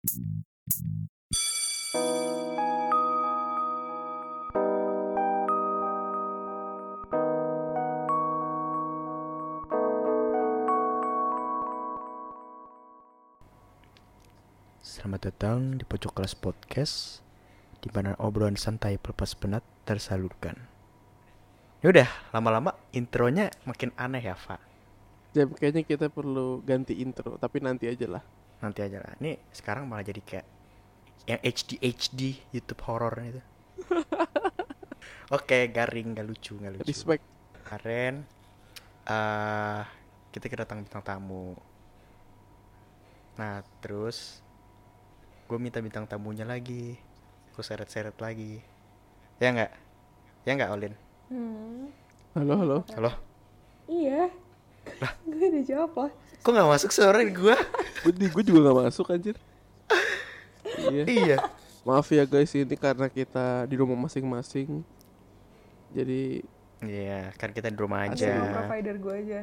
Selamat datang di pojok kelas podcast di mana obrolan santai pelepas penat tersalurkan. Yaudah, lama-lama intronya makin aneh ya, Pak. Jam kayaknya kita perlu ganti intro, tapi nanti aja lah. Nanti aja lah. Ini sekarang malah jadi kayak yang HD HD YouTube horror itu. Oke, garing, gak lucu, gak lucu. Respect. Kemarin eh kita kedatangan bintang tamu. Nah, terus gue minta bintang tamunya lagi. Gue seret-seret lagi. Ya nggak? Ya nggak, Olin? Hmm, Halo, halo. Halo? iya. Gue udah jawab lah. Kok nggak masuk suara gue? Gue gue juga gak masuk anjir. iya. iya. Maaf ya guys, ini karena kita di rumah masing-masing. Jadi Iya, kan kita di rumah aja. Provider gue aja.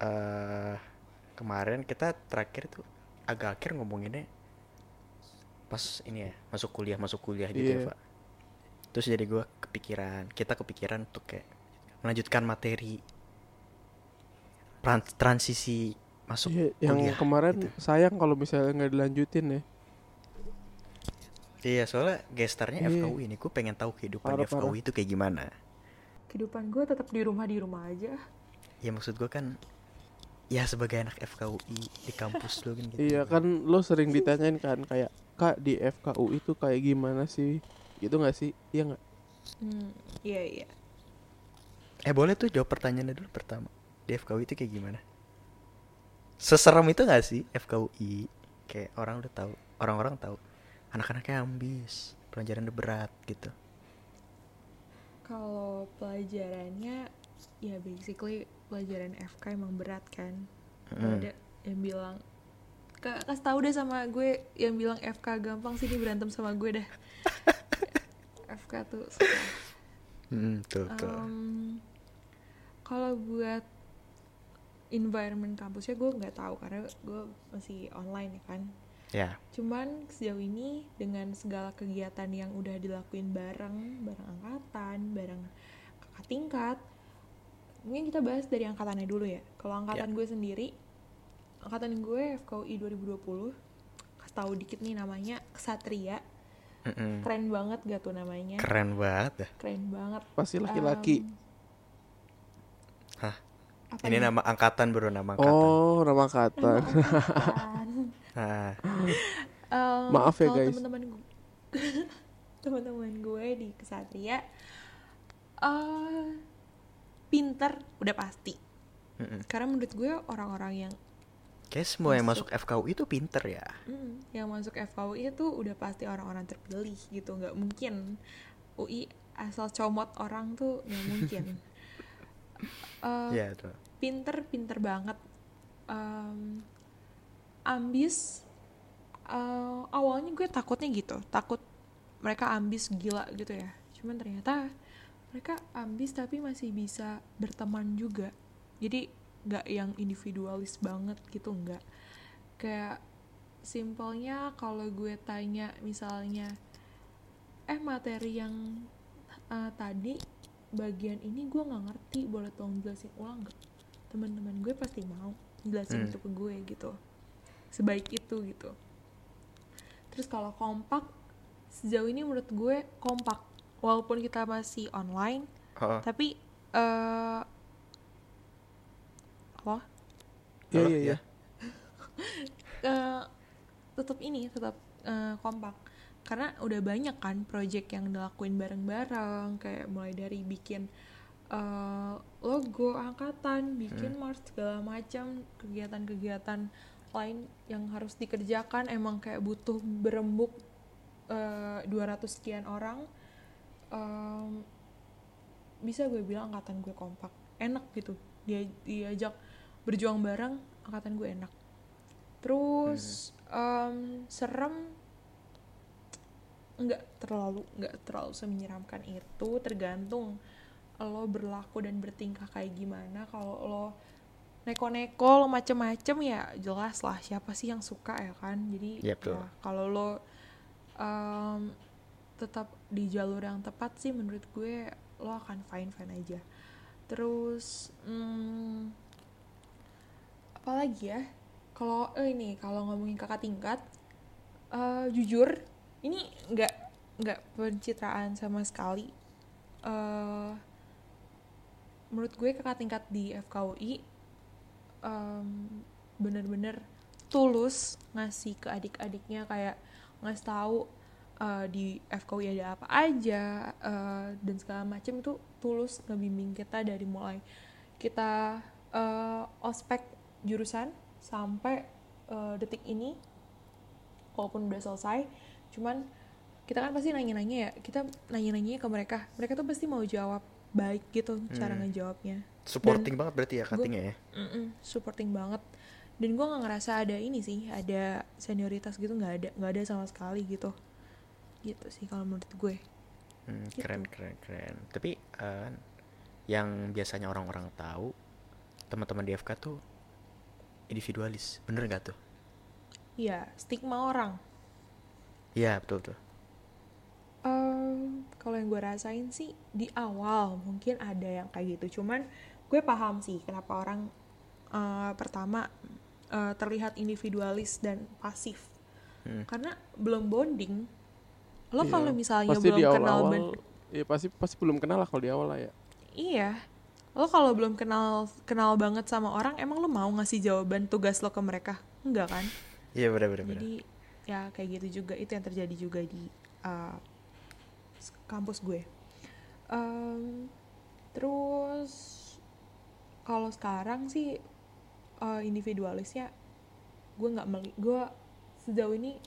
eh kemarin kita terakhir tuh agak akhir ngomonginnya pas ini ya masuk kuliah masuk kuliah gitu ya Iya. pak terus jadi gua kepikiran kita kepikiran untuk kayak melanjutkan materi transisi masuk iya, yang kuliah kemarin gitu. sayang kalau misalnya nggak dilanjutin ya. iya soalnya gestarnya Iya. FKU ini gue pengen tahu kehidupan Parah, FKU parah. itu kayak gimana Kehidupan gue tetap di rumah di rumah aja. ya maksud gua kan ya sebagai anak FKUI di kampus lu kan gitu Iya kan lo sering ditanyain kan kayak kak di FKU itu kayak gimana sih? Gitu nggak sih? Iya nggak? Hmm, iya iya. Eh boleh tuh jawab pertanyaannya dulu pertama Di FKUI itu kayak gimana? Seserem itu gak sih FKUI? Kayak orang udah tahu Orang-orang tahu Anak-anaknya ambis Pelajarannya berat gitu Kalau pelajarannya ya basically pelajaran FK emang berat kan. Nggak Mm. Ada yang bilang Kak, kasih tahu deh sama gue yang bilang FK gampang sih dia berantem sama gue dah. FK tuh. Hmm, tuh, tuh. Em, kalau buat environment kampusnya gue nggak tahu karena gue masih online ya kan. Ya Cuman sejauh ini dengan segala kegiatan yang udah dilakuin bareng, bareng angkatan, bareng kakak tingkat, mungkin kita bahas dari angkatannya dulu ya. Kalau angkatan gue sendiri, angkatan gue FKUI 2020, kasih tahu dikit nih namanya Kesatria. Mm-mm. Keren banget gak tuh namanya? Keren banget Keren banget. Pasti laki-laki. Apa Ini ya? nama angkatan bro Nama angkatan oh, nama kata. Angkatan. Nah, Em, Maaf ya, kalau guys. teman-teman gue teman-teman gue di kesatria eh pinter udah pasti mm-mm. karena menurut gue orang-orang yang Kayak semua yang Masuk. masuk FKUI itu pinter ya mm, yang masuk FKUI itu udah pasti orang-orang terpilih gitu nggak mungkin UI asal comot orang tuh nggak mungkin Eh, Iya tuh pinter pinter banget. Em, ambis eh, awalnya gue takutnya gitu. Takut mereka ambis gila gitu ya. Cuman ternyata mereka ambis tapi masih bisa berteman juga. Jadi nggak yang individualis banget gitu nggak. Kayak simpelnya kalau gue tanya misalnya eh materi yang eh, tadi bagian ini gue nggak ngerti boleh tolong jelasin ulang nggak? Teman-teman gue pasti mau jelasin Hmm. itu ke gue gitu. Sebaik itu gitu. Terus kalau kompak sejauh ini menurut gue kompak. Walaupun kita masih online oh, tapi eh apa? Iya iya ya. iya. eh, tetap ini tetap eh, kompak karena udah banyak kan project yang dilakuin bareng-bareng kayak mulai dari bikin eh, logo angkatan bikin mars segala macam kegiatan-kegiatan lain yang harus dikerjakan. Emang kayak butuh berembuk eh, 200 sekian orang Em, bisa gue bilang angkatan gue kompak. Enak gitu. Dia diajak berjuang bareng angkatan gue enak. Terus em, serem nggak terlalu nggak terlalu semenyeramkan itu tergantung lo berlaku dan bertingkah kayak gimana. Kalau lo neko-neko lo macem-macem ya jelas lah siapa sih yang suka ya kan? Jadi Iya, betul. ya, kalau lo em, tetap di jalur yang tepat sih menurut gue lo akan fine fine aja. Terus hmm, apalagi ya? Kalau eh, ini kalau ngomongin kakak tingkat eh, jujur ini nggak nggak pencitraan sama sekali. Eh menurut gue kakak tingkat di FKUI em, bener-bener tulus ngasih ke adik-adiknya kayak ngasih tahu eh, di FKUI ada apa aja eh, dan segala macam itu tulus ngebimbing kita dari mulai kita eh, ospek jurusan sampai eh, detik ini walaupun udah selesai cuman kita kan pasti nanya-nanya ya kita nanya-nanya ke mereka mereka tuh pasti mau jawab baik gitu cara Hmm. ngejawabnya Supporting banget berarti ya cuttingnya ya. Supporting banget dan gue nggak ngerasa ada ini sih ada senioritas gitu nggak ada nggak ada sama sekali gitu gitu sih kalau menurut gue Hmm, Gitu. keren keren keren. Tapi eh, yang biasanya orang-orang tahu teman-teman di FK tuh individualis. Bener nggak tuh? ya stigma orang Iya betul tuh. Em, kalau yang gue rasain sih di awal mungkin ada yang kayak gitu cuman gue paham sih kenapa orang eh, pertama eh, terlihat individualis dan pasif Hmm. karena belum bonding lo Iya, kalau misalnya pasti belum di kenal awal-awal ben- ya pasti pasti belum kenal lah kalau di awal lah ya Iya. Lo kalau belum kenal kenal banget sama orang, emang lo mau ngasih jawaban tugas lo ke mereka? Enggak kan? Iya bener bener bener. Jadi ya kayak gitu juga. Itu yang terjadi juga di uh, kampus gue. Em, terus kalau sekarang sih uh, individualisnya gue nggak gue sejauh ini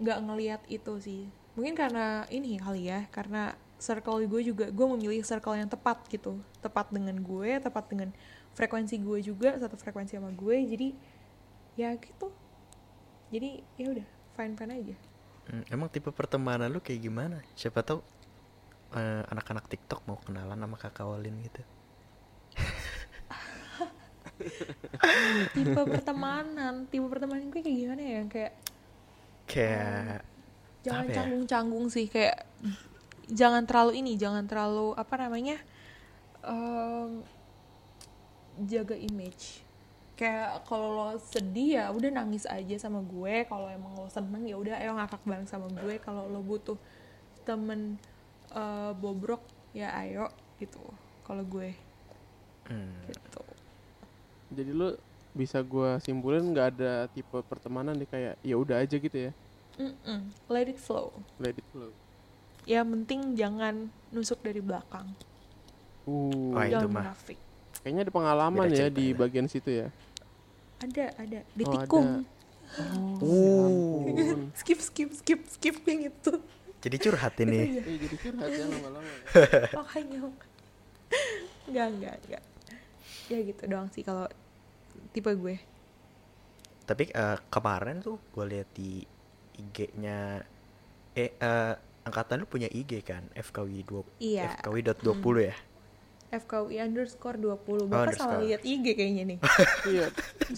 nggak ngelihat itu sih. Mungkin karena ini kali ya karena circle gue juga gue memilih circle yang tepat gitu. Tepat dengan gue tepat dengan frekuensi gue juga satu frekuensi sama gue. Jadi ya gitu jadi ya udah fine fine aja Hmm, emang tipe pertemanan lu kayak gimana? Siapa tahu eh, anak-anak TikTok mau kenalan sama kakak Walin gitu. tipe pertemanan tipe pertemanan gue kayak gimana ya kayak Kayak jangan Apa ya? canggung-canggung sih kayak jangan terlalu ini jangan terlalu apa namanya em, jaga image kayak kalau lo sedih ya udah nangis aja sama gue. Kalau emang lo seneng ya udah ayo ngakak bareng sama gue. Kalau lo butuh temen eh, bobrok ya ayo gitu. Kalau gue. Hmm, gitu. Jadi lu bisa gua simpulin nggak ada tipe pertemanan deh kayak ya udah aja gitu ya? Mm-mm. let it flow. Let it flow. Yang penting jangan nusuk dari belakang. Uh. Itu jangan mah. munafik. Kayaknya ada pengalaman Beda ya di itu. bagian situ ya ada ada di Oh, tikung ada. Uh. oh, ya skip skip skip skip yang itu jadi curhat ini. Eh, jadi curhat ya lama-lama ya. makanya nggak nggak nggak ya gitu doang sih kalau tipe gue Tapi eh, kemarin tuh gue lihat di IG-nya eh eh, angkatan lu punya IG kan? FKW 20 Iya. FKW.20 ya? FKUI underscore 20 bapak salah underscore. lihat IG kayaknya nih iya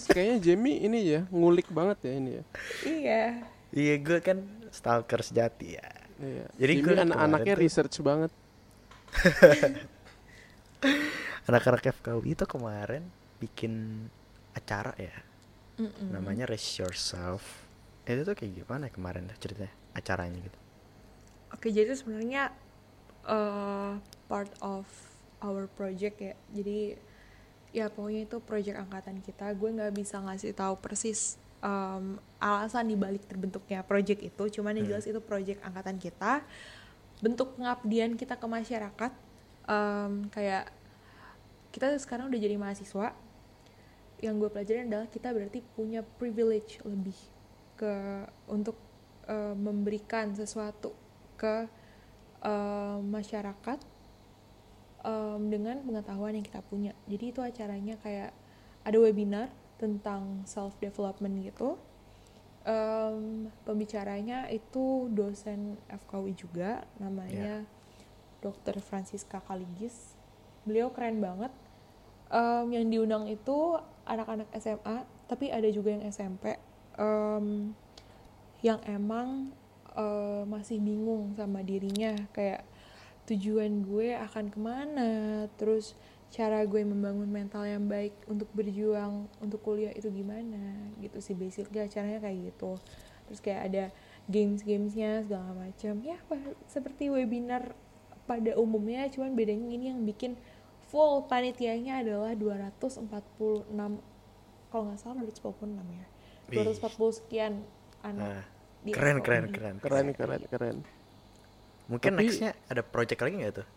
kayaknya Jamie ini ya ngulik banget ya ini ya iya Iya gue kan stalker sejati ya. Iya. Jadi liat anak-anaknya tuh- research banget Anak-anak FKW itu kemarin bikin acara ya. Mm-mm. Namanya Raise Yourself. Itu tuh kayak gimana ya kemarin dah ceritanya? Acaranya gitu. Oke, jadi itu sebenarnya eh, part of our project ya. Jadi ya pokoknya itu project angkatan kita. Gue nggak bisa ngasih tahu persis em, alasan dibalik terbentuknya project itu. Cuman yang jelas itu project angkatan kita. Bentuk pengabdian kita ke masyarakat em, kayak kita sekarang udah jadi mahasiswa. Yang gue pelajarin adalah kita berarti punya privilege lebih ke untuk eh, memberikan sesuatu ke eh, masyarakat em, dengan pengetahuan yang kita punya. Jadi itu acaranya kayak ada webinar tentang self development gitu. Em, pembicaranya itu dosen FKW juga, namanya Dr. Francisca Kaligis. Beliau keren banget. Em, yang diundang itu anak-anak SMA tapi ada juga yang SMP em, yang emang eh, masih bingung sama dirinya kayak tujuan gue akan ke mana terus cara gue membangun mental yang baik untuk berjuang untuk kuliah itu gimana gitu sih basically acaranya kayak gitu. Terus kayak ada games-gamesnya segala macam. Ya seperti webinar pada umumnya cuman bedanya ini yang bikin full panitianya adalah 246 kalau nggak salah 246 ya. Wih. 240 sekian anak Nah, keren FOI. keren keren. Keren keren keren mungkin Tapi- nextnya ada project lagi nggak tuh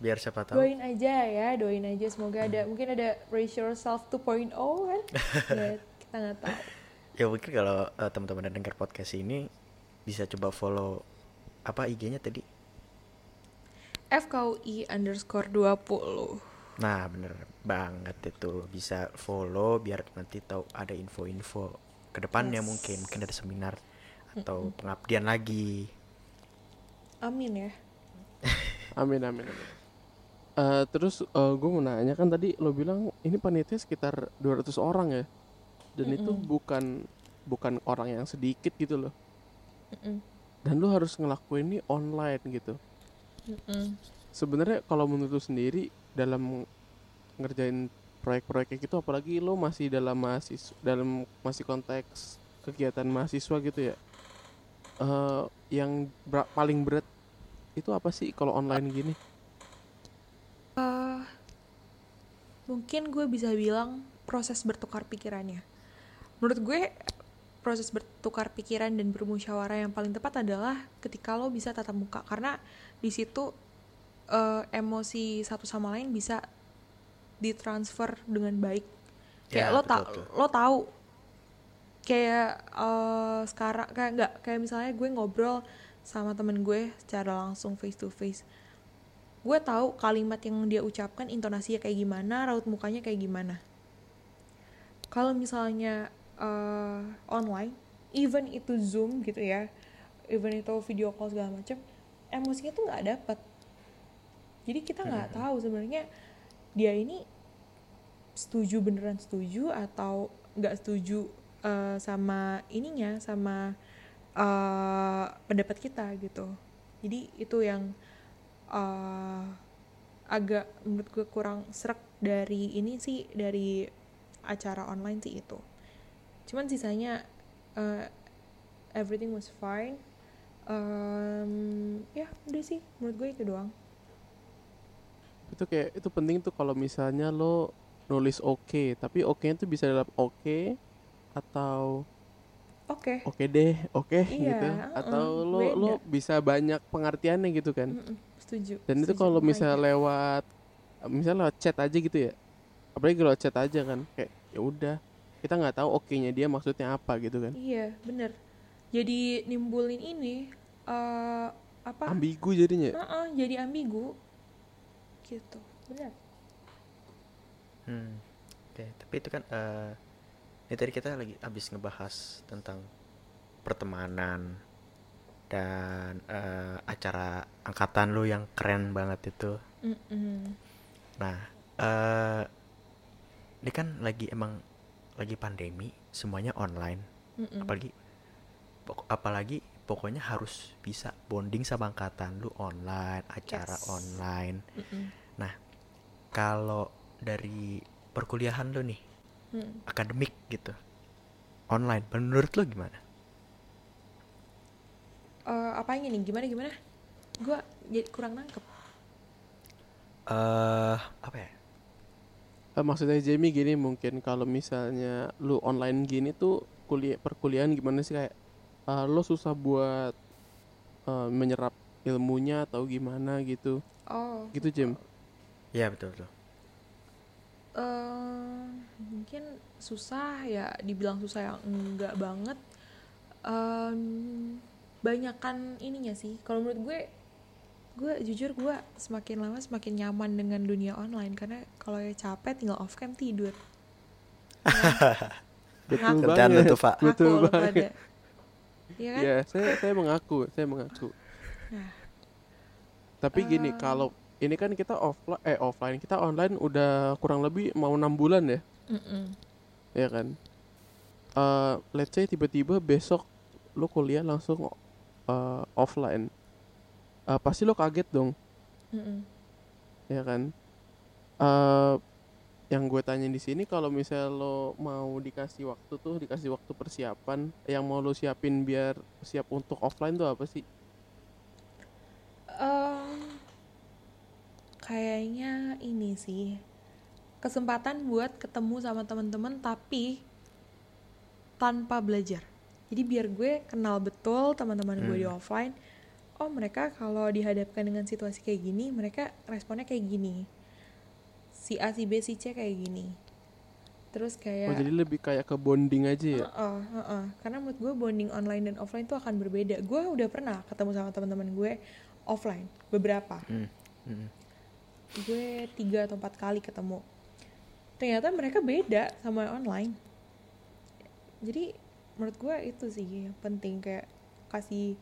biar siapa tahu. Doain aja ya doain aja. Semoga ada mungkin ada raise yourself 2.0 kan? Ya kita nggak tahu. Ya mungkin kalau eh, teman-teman yang dengar podcast ini bisa coba follow apa IG-nya tadi? FKUI underscore 20 nah bener banget itu. Bisa follow biar nanti tahu ada info-info ke depannya Yes. mungkin. Mungkin ada seminar atau pengabdian lagi amin ya amin amin amin Eh, terus gue mau nanya kan tadi lo bilang ini panitia sekitar 200 orang ya dan itu Mm-mm. bukan bukan orang yang sedikit gitu loh Mm-mm. dan lo harus ngelakuin ini online gitu Mm-mm. sebenarnya kalau menurut lu sendiri dalam ngerjain proyek-proyek kayak gitu apalagi lo masih dalam mahasiswa dalam masih konteks kegiatan mahasiswa gitu ya eh yang bera- paling berat itu apa sih kalau online gini Eh, mungkin gue bisa bilang proses bertukar pikirannya. Menurut gue proses bertukar pikiran dan bermusyawarah yang paling tepat adalah ketika lo bisa tatap muka karena di situ eh, emosi satu sama lain bisa ditransfer dengan baik. Kayak Ya, lo tak betul. lo tahu kayak eh, sekarang kayak nggak kayak misalnya gue ngobrol sama temen gue secara langsung face to face. Gue tahu kalimat yang dia ucapkan intonasinya kayak gimana raut mukanya kayak gimana. Kalau misalnya eh, online even itu zoom gitu ya even itu video call segala macam emosinya tuh nggak dapet. Jadi kita nggak tahu sebenarnya dia ini setuju beneran setuju atau nggak setuju eh, sama ininya sama eh, pendapat kita gitu. Jadi itu yang eh, agak menurut gue kurang serak dari ini sih dari acara online sih itu. Cuman sisanya eh, everything was fine. Em, ya udah sih menurut gue itu doang. Itu kayak itu penting tuh kalau misalnya lo nulis oke tapi oke itu bisa dalam oke atau oke. oke deh oke Iya, gitu. atau lo lo beda. bisa banyak pengertiannya gitu kan? Mm-mm, setuju dan itu setuju. kalau Makanya. misalnya lewat misalnya lewat chat aja gitu ya. Apalagi kalau chat aja kan kayak ya udah kita nggak tahu oke nya dia maksudnya apa gitu kan. Iya bener. Jadi nimbulin ini eh apa? Ambigu jadinya Heeh, jadi ambigu. Gitu benar Hmm. Oke, tapi itu kan eh ini tadi kita lagi habis ngebahas tentang pertemanan dan eh, acara angkatan lu yang keren banget itu. Mm-mm. Nah, eh ini kan lagi emang lagi pandemi, semuanya online. Mm-mm. Apalagi pok- apalagi pokoknya harus bisa bonding sama angkatan lu online, acara Yes. online. Mm-mm. Nah, kalau dari perkuliahan lu nih Mm. akademik gitu. Online. Menurut lo gimana? Eh, apanya nih? Gimana gimana? Gue jadi kurang nangkep. Eh apa ya? Eh, maksudnya Jamie gini mungkin kalau misalnya lu online gini tuh kuliah perkuliahan gimana sih? Kayak eh, lo susah buat eh, menyerap ilmunya atau gimana gitu? Oh. Gitu Jam ya betul betul eh mungkin susah ya dibilang susah yang enggak banget Em, banyakan ininya sih kalau menurut gue gue jujur gue semakin lama semakin nyaman dengan dunia online karena kalau ya capek tinggal off cam tidur betul Kerjaan lu banget tuh, Pak. betul banget. Iya kan ya saya saya mengaku saya mengaku Nah. tapi gini Eh. kalau ini kan kita offline eh offline. Kita online udah kurang lebih mau enam bulan ya. Mm-mm. ya kan? Eh let's say tiba-tiba besok lu kuliah langsung eh, offline. Eh, pasti lo kaget dong. Mm-mm. ya kan? Eh yang gue tanya di sini kalau misalnya lo mau dikasih waktu tuh dikasih waktu persiapan yang mau lo siapin biar siap untuk offline tuh apa sih? Em, kayaknya ini sih kesempatan buat ketemu sama teman-teman tapi tanpa belajar. Jadi biar gue kenal betul teman-teman gue di Hmm. offline. Oh mereka kalau dihadapkan dengan situasi kayak gini, mereka responnya kayak gini. Si A, si B, si C kayak gini. Terus oh kayak jadi lebih kayak ke bonding aja ya Heeh, heeh. Karena menurut gue bonding online dan offline tuh akan berbeda. Gue udah pernah ketemu sama teman-teman gue offline beberapa. Hmm. Hmm. Gue tiga atau empat kali ketemu. Ternyata mereka beda sama online. Jadi menurut gue itu sih yang penting kayak kasih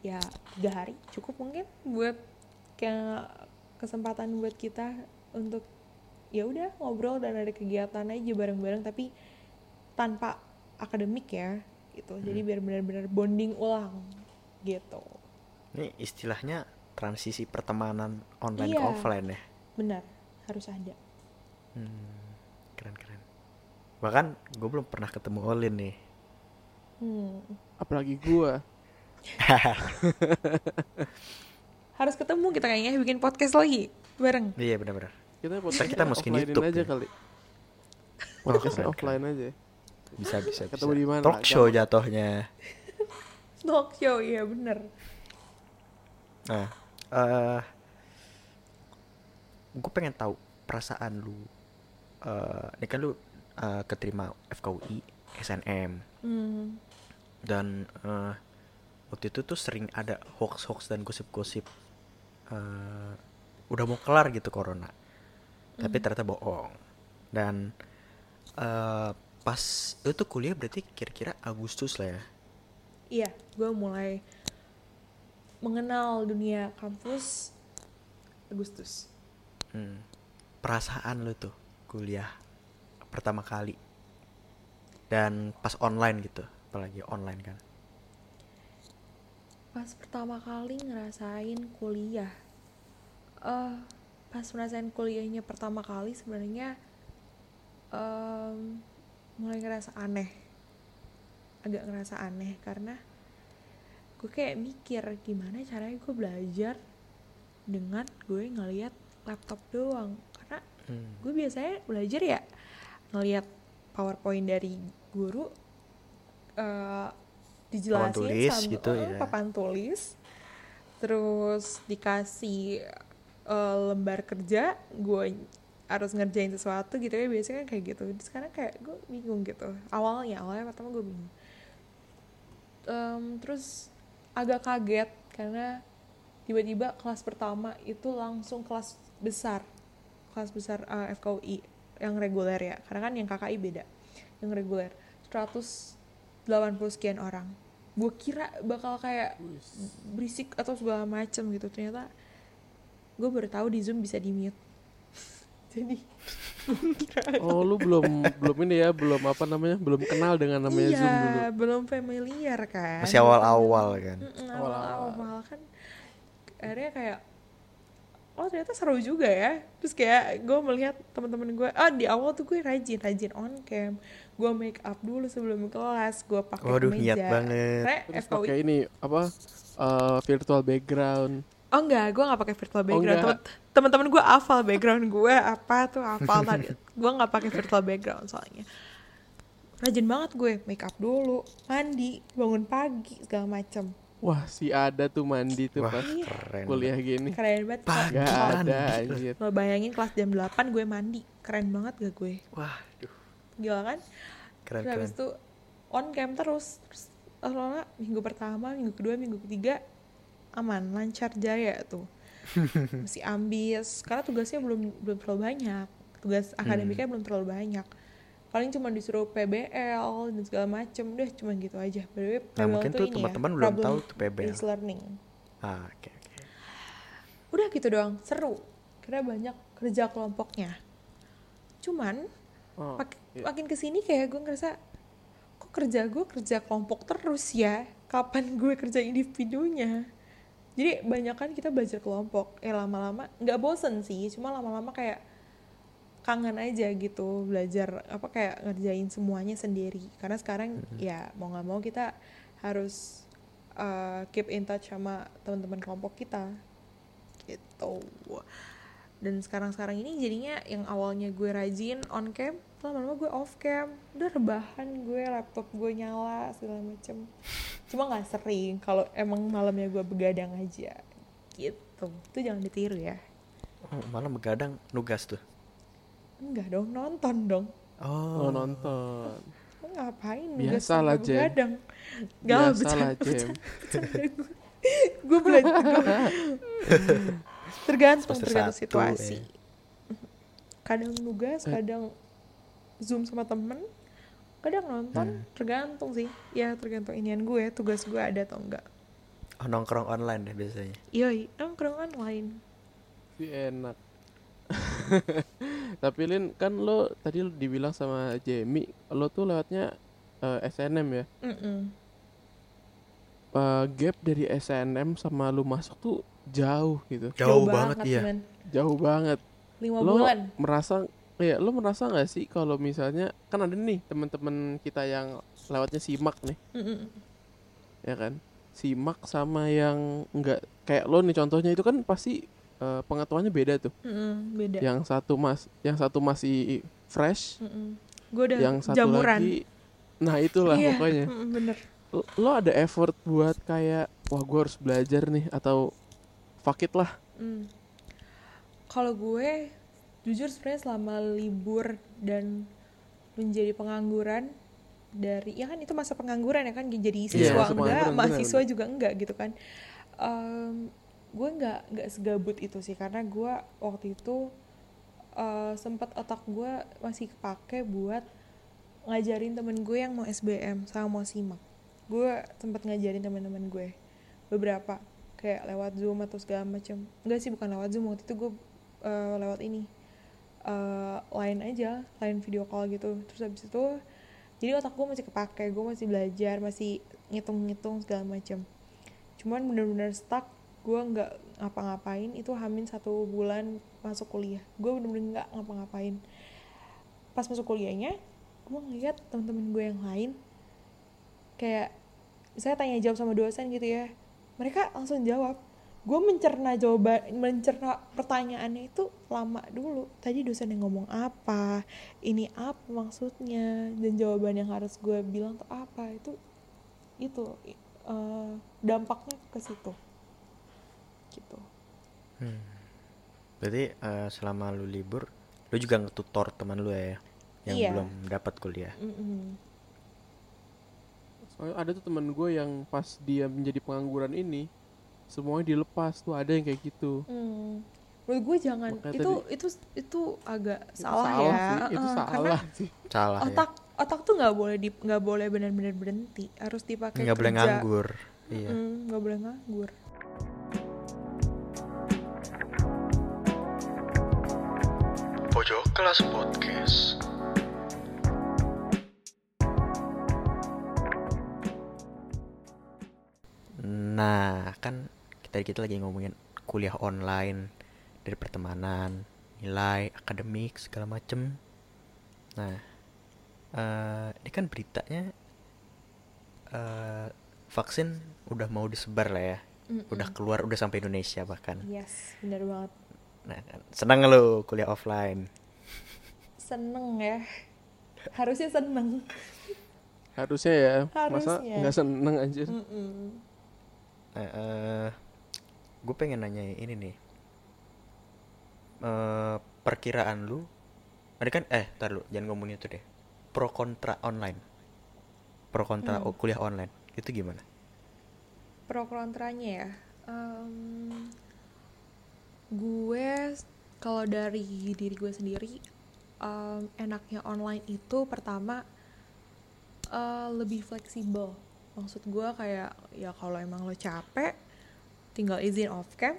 ya tiga hari cukup mungkin buat kayak kesempatan buat kita untuk ya udah ngobrol dan ada kegiatan aja bareng-bareng tapi tanpa akademik ya gitu jadi biar benar-benar bonding ulang gitu Ini istilahnya transisi pertemanan online ke Iya. offline ya. benar harus ada Hmm, keren keren. Bahkan gue belum pernah ketemu Olin nih. hmm. apalagi gua harus ketemu kita kayaknya bikin podcast lagi bareng Iya benar-benar. kita kita masukin YouTube aja ya. kali keren, offline aja Bisa bisa. Ketemu di mana? Talk show jatuhnya. talk show iya bener Nah, eh gue pengen tahu perasaan lu. eh ini kan lu eh, keterima FKUI, SNM, hmm. dan eh, waktu itu tuh sering ada hoax-hoax dan gosip-gosip. eh udah mau kelar gitu corona, tapi Hmm. ternyata bohong. Dan eh pas tuh kuliah berarti kira-kira Agustus lah ya. iya gue mulai mengenal dunia kampus Agustus Hmm. Perasaan lu tuh kuliah pertama kali dan pas online gitu, apalagi online kan. pas pertama kali ngerasain kuliah eh pas ngerasain kuliahnya pertama kali sebenarnya em, mulai ngerasa aneh agak ngerasa aneh karena gue kayak mikir gimana caranya gue belajar dengan gue ngeliat laptop doang? Karena Hmm. gue biasanya belajar ya ngeliat powerpoint dari guru eh dijelasin tulis sama- gitu eh, ya. papan tulis. Terus dikasih eh, lembar kerja gue harus ngerjain sesuatu gitu ya biasanya kan kayak gitu. Sekarang kayak gue bingung gitu. Awalnya awalnya pertama gue bingung. Em, terus agak kaget karena tiba-tiba kelas pertama itu langsung kelas besar kelas besar eh, FKUI yang reguler ya. Karena kan yang KKI beda yang reguler. 180 sekian orang. Gue kira bakal kayak berisik atau segala macem gitu. Ternyata gue baru tahu di zoom bisa di mute jadi oh lu belum belum ini ya belum apa namanya belum kenal dengan namanya iya, zoom dulu. belum familiar kan. Masih awal-awal kan. Awal-awal. kan akhirnya kayak oh ternyata seru juga ya. Terus kayak gue melihat teman-teman gue ah di awal tuh gue rajin rajin on cam. Gue make up dulu sebelum kelas gue pakai Waduh, kemeja. niat banget. Karena terus FKUI pakai ini apa eh, virtual background oh enggak gue nggak pakai virtual Oh, background. Temen- teman-teman gue hafal background gue apa tuh hafal tadi gue nggak pakai virtual background soalnya rajin banget gue make up dulu mandi bangun pagi segala macem wah si ada tuh mandi tuh Wah, pas keren. kuliah gini keren banget Pagi. Gak ada Mandi. anjir Lo bayangin kelas jam 8 gue mandi Keren banget gak gue Wah, duh, Gila kan keren Terus habis keren. itu on cam terus Terus lama minggu pertama, minggu kedua, minggu ketiga Aman, lancar jaya tuh. Masih ambis. Karena tugasnya belum belum terlalu banyak. Tugas akademiknya belum terlalu banyak. Paling cuma disuruh PBL dan segala macem. Udah cuma gitu aja. Way, Nah, PBL mungkin tuh ya, teman-teman belum problem tahu tuh PBL. based learning. Ah, oke oke. udah gitu doang seru. Karena banyak kerja kelompoknya. Cuman Oh, mak- iya. makin ke sini kayak gue ngerasa kok kerja gue kerja kelompok terus ya? Kapan gue kerja individunya jadi banyak kan kita belajar kelompok. Eh lama-lama nggak bosen sih cuma lama-lama kayak kangen aja gitu belajar apa kayak ngerjain semuanya sendiri. Karena sekarang ya mau nggak mau kita harus uh, keep in touch sama teman-teman kelompok kita. Gitu. Dan sekarang-sekarang ini jadinya yang awalnya gue rajin on cam lama-lama gue off cam udah rebahan gue laptop gue nyala segala macem cuma nggak sering kalau emang malamnya gue begadang aja gitu itu jangan ditiru ya Oh, malah begadang nugas tuh. enggak dong nonton dong Oh, Oh, nonton. Ngapain begadang Gak lah, Biasalah, bercanda, Jem. bercanda. gue belajar gue- tergantung tergantung situasi ya. kadang nugas Eh. Zoom sama temen kadang nonton Hmm. tergantung sih ya tergantung inian gue tugas gue ada atau enggak oh, nongkrong online deh biasanya. yoi nongkrong online Sih enak. Tapi Lin kan lo tadi lo dibilang sama Jamie lo tuh lewatnya eh, SNM ya. Mm-mm. Eh, gap dari SNM sama lu masuk tuh jauh gitu. Jauh, banget, iya. men. Jauh banget. lima lo bulan merasa ya lo merasa nggak sih kalau misalnya kan ada nih teman-teman kita yang lewatnya simak nih. Mm-mm. ya kan? Simak sama yang enggak kayak lo nih contohnya itu kan pasti eh, pengetahuannya beda tuh. Mm-mm, beda. Yang satu mas yang satu masih fresh Mm-mm. gue udah yang satu jamuran. lagi nah itulah Iya, pokoknya. Mm-mm, bener. Lo, lo ada effort buat kayak wah gue harus belajar nih atau fuck it lah. Hmm. Kalau gue jujur sebenarnya selama libur dan menjadi pengangguran dari ya kan itu masa pengangguran ya kan jadi siswa Iya, masa enggak, mahasiswa benar, juga enggak gitu kan. Em, gue nggak nggak segabut itu sih karena gue waktu itu eh, sempat otak gue masih kepake buat ngajarin temen gue yang mau SBM sama mau simak. Gue sempat ngajarin teman-teman gue beberapa kayak lewat zoom atau segala macam enggak sih bukan lewat zoom waktu itu gue eh, lewat ini eh line aja line video call gitu. Terus habis itu jadi otak gue masih kepake gue masih belajar masih ngitung-ngitung segala macam cuman bener-bener stuck gue nggak ngapa-ngapain. Itu hamin satu bulan masuk kuliah. Gue bener-bener nggak ngapa-ngapain. Pas masuk kuliahnya gue ngeliat teman-teman gue yang lain kayak saya tanya jawab sama dosen gitu ya mereka langsung jawab gue mencerna jawaban mencerna pertanyaannya itu lama dulu tadi dosen yang ngomong apa ini apa maksudnya dan jawaban yang harus gue bilang tuh apa itu itu eh, dampaknya ke situ gitu Hmm. Berarti eh, selama lu libur, lu juga ngetutor teman lu ya, yang Iya. belum dapat kuliah. Mm-mm. Soalnya ada tuh temen gue yang pas dia menjadi pengangguran ini semuanya dilepas tuh ada yang kayak gitu Hmm. menurut gue jangan Makanya itu itu itu agak Itu salah, ya sih itu karena salah sih Salah otak otak tuh nggak boleh di nggak boleh benar-benar berhenti harus ya. dipakai Nggak boleh nganggur. Iya. Mm, nggak boleh nganggur Pojok kelas podcast. Nah, kan kita kita lagi ngomongin kuliah online dari pertemanan, nilai, akademik segala macem. Nah, eh ini kan beritanya eh vaksin udah mau disebar lah ya, Mm-mm. udah keluar, udah sampai Indonesia bahkan. yes benar banget Nah, kan, senang nggak lo kuliah offline? seneng ya harusnya seneng harusnya ya masa Harusnya. nggak seneng anjir Mm-mm. eh gue pengen nanya ini nih. Eh perkiraan lu ada kan eh tar lu jangan ngomongin itu deh. Pro kontra online. Pro kontra Hmm. kuliah online itu gimana? Pro kontranya ya? Em, gue kalau dari diri gue sendiri em, enaknya online itu pertama eh, lebih fleksibel. Maksud gue kayak ya kalau emang lo capek tinggal izin off cam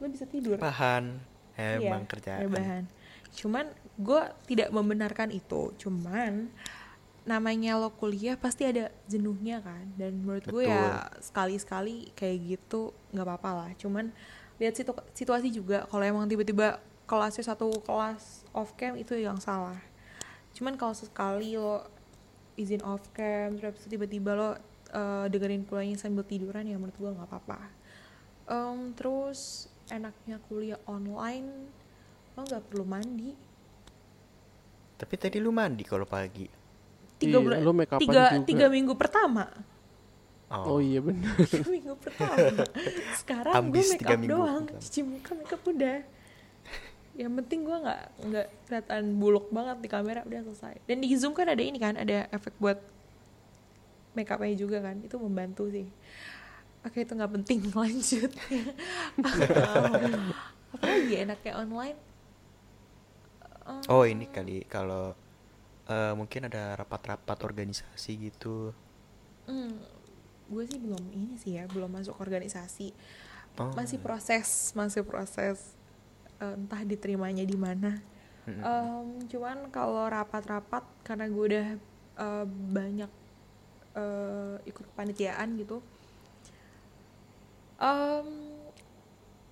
lo bisa tidur bahan emang Iya, kerjaan rebahan. Cuman gue tidak membenarkan itu. Cuman namanya lo kuliah pasti ada jenuhnya kan. Dan menurut gue ya sekali-sekali kayak gitu nggak apa-apa lah. Cuman lihat situ situasi juga. Kalau emang tiba-tiba kelasnya satu kelas off cam itu yang salah. Cuman kalau sekali lo izin off cam terus tiba-tiba lo eh, dengerin kuliahnya sambil tiduran ya menurut gue nggak apa-apa. Em, terus enaknya kuliah online lo nggak perlu mandi. Tapi tadi lu mandi kalau pagi? Tiga Iya, bulan make tiga juga. tiga minggu pertama. Oh. Iya benar. tiga minggu pertama. Sekarang gue make up minggu doang. cuci muka make up udah. Yang penting gue nggak nggak kelihatan buluk banget di kamera udah selesai. Dan di zoom kan ada ini kan ada efek buat make upnya juga kan itu membantu sih oke itu nggak penting lanjut Um, apa lagi ya enaknya online Um, oh ini kali kalau eh, mungkin ada rapat-rapat organisasi gitu Hmm, gue sih belum ini sih ya, belum masuk organisasi. Oh. Masih proses, masih proses eh, entah diterimanya di mana. Em, cuman kalau rapat-rapat karena gue udah eh, banyak eh, ikut kepanitiaan gitu. em,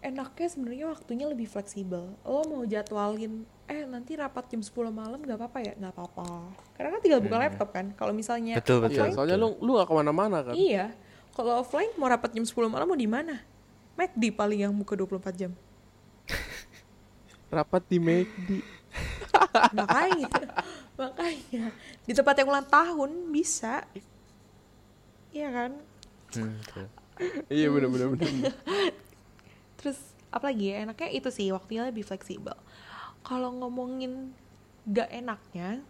enaknya sebenarnya waktunya lebih fleksibel. Lo mau jadwalin eh nanti rapat jam 10 malam nggak apa-apa ya nggak apa-apa karena kan tinggal buka Hmm. laptop kan kalau misalnya Betul, betul. Iya, offline soalnya lu lu gak ke mana-mana kan. Iya. Kalau offline mau rapat jam 10 malam mau di mana? McD paling yang buka 24 jam. Rapat di McD. Makanya. makanya di tempat yang ulang tahun bisa. Iya kan? Hmm, iya benar benar benar. Terus apa lagi ya? Enaknya itu sih waktunya lebih fleksibel. Kalau ngomongin gak enaknya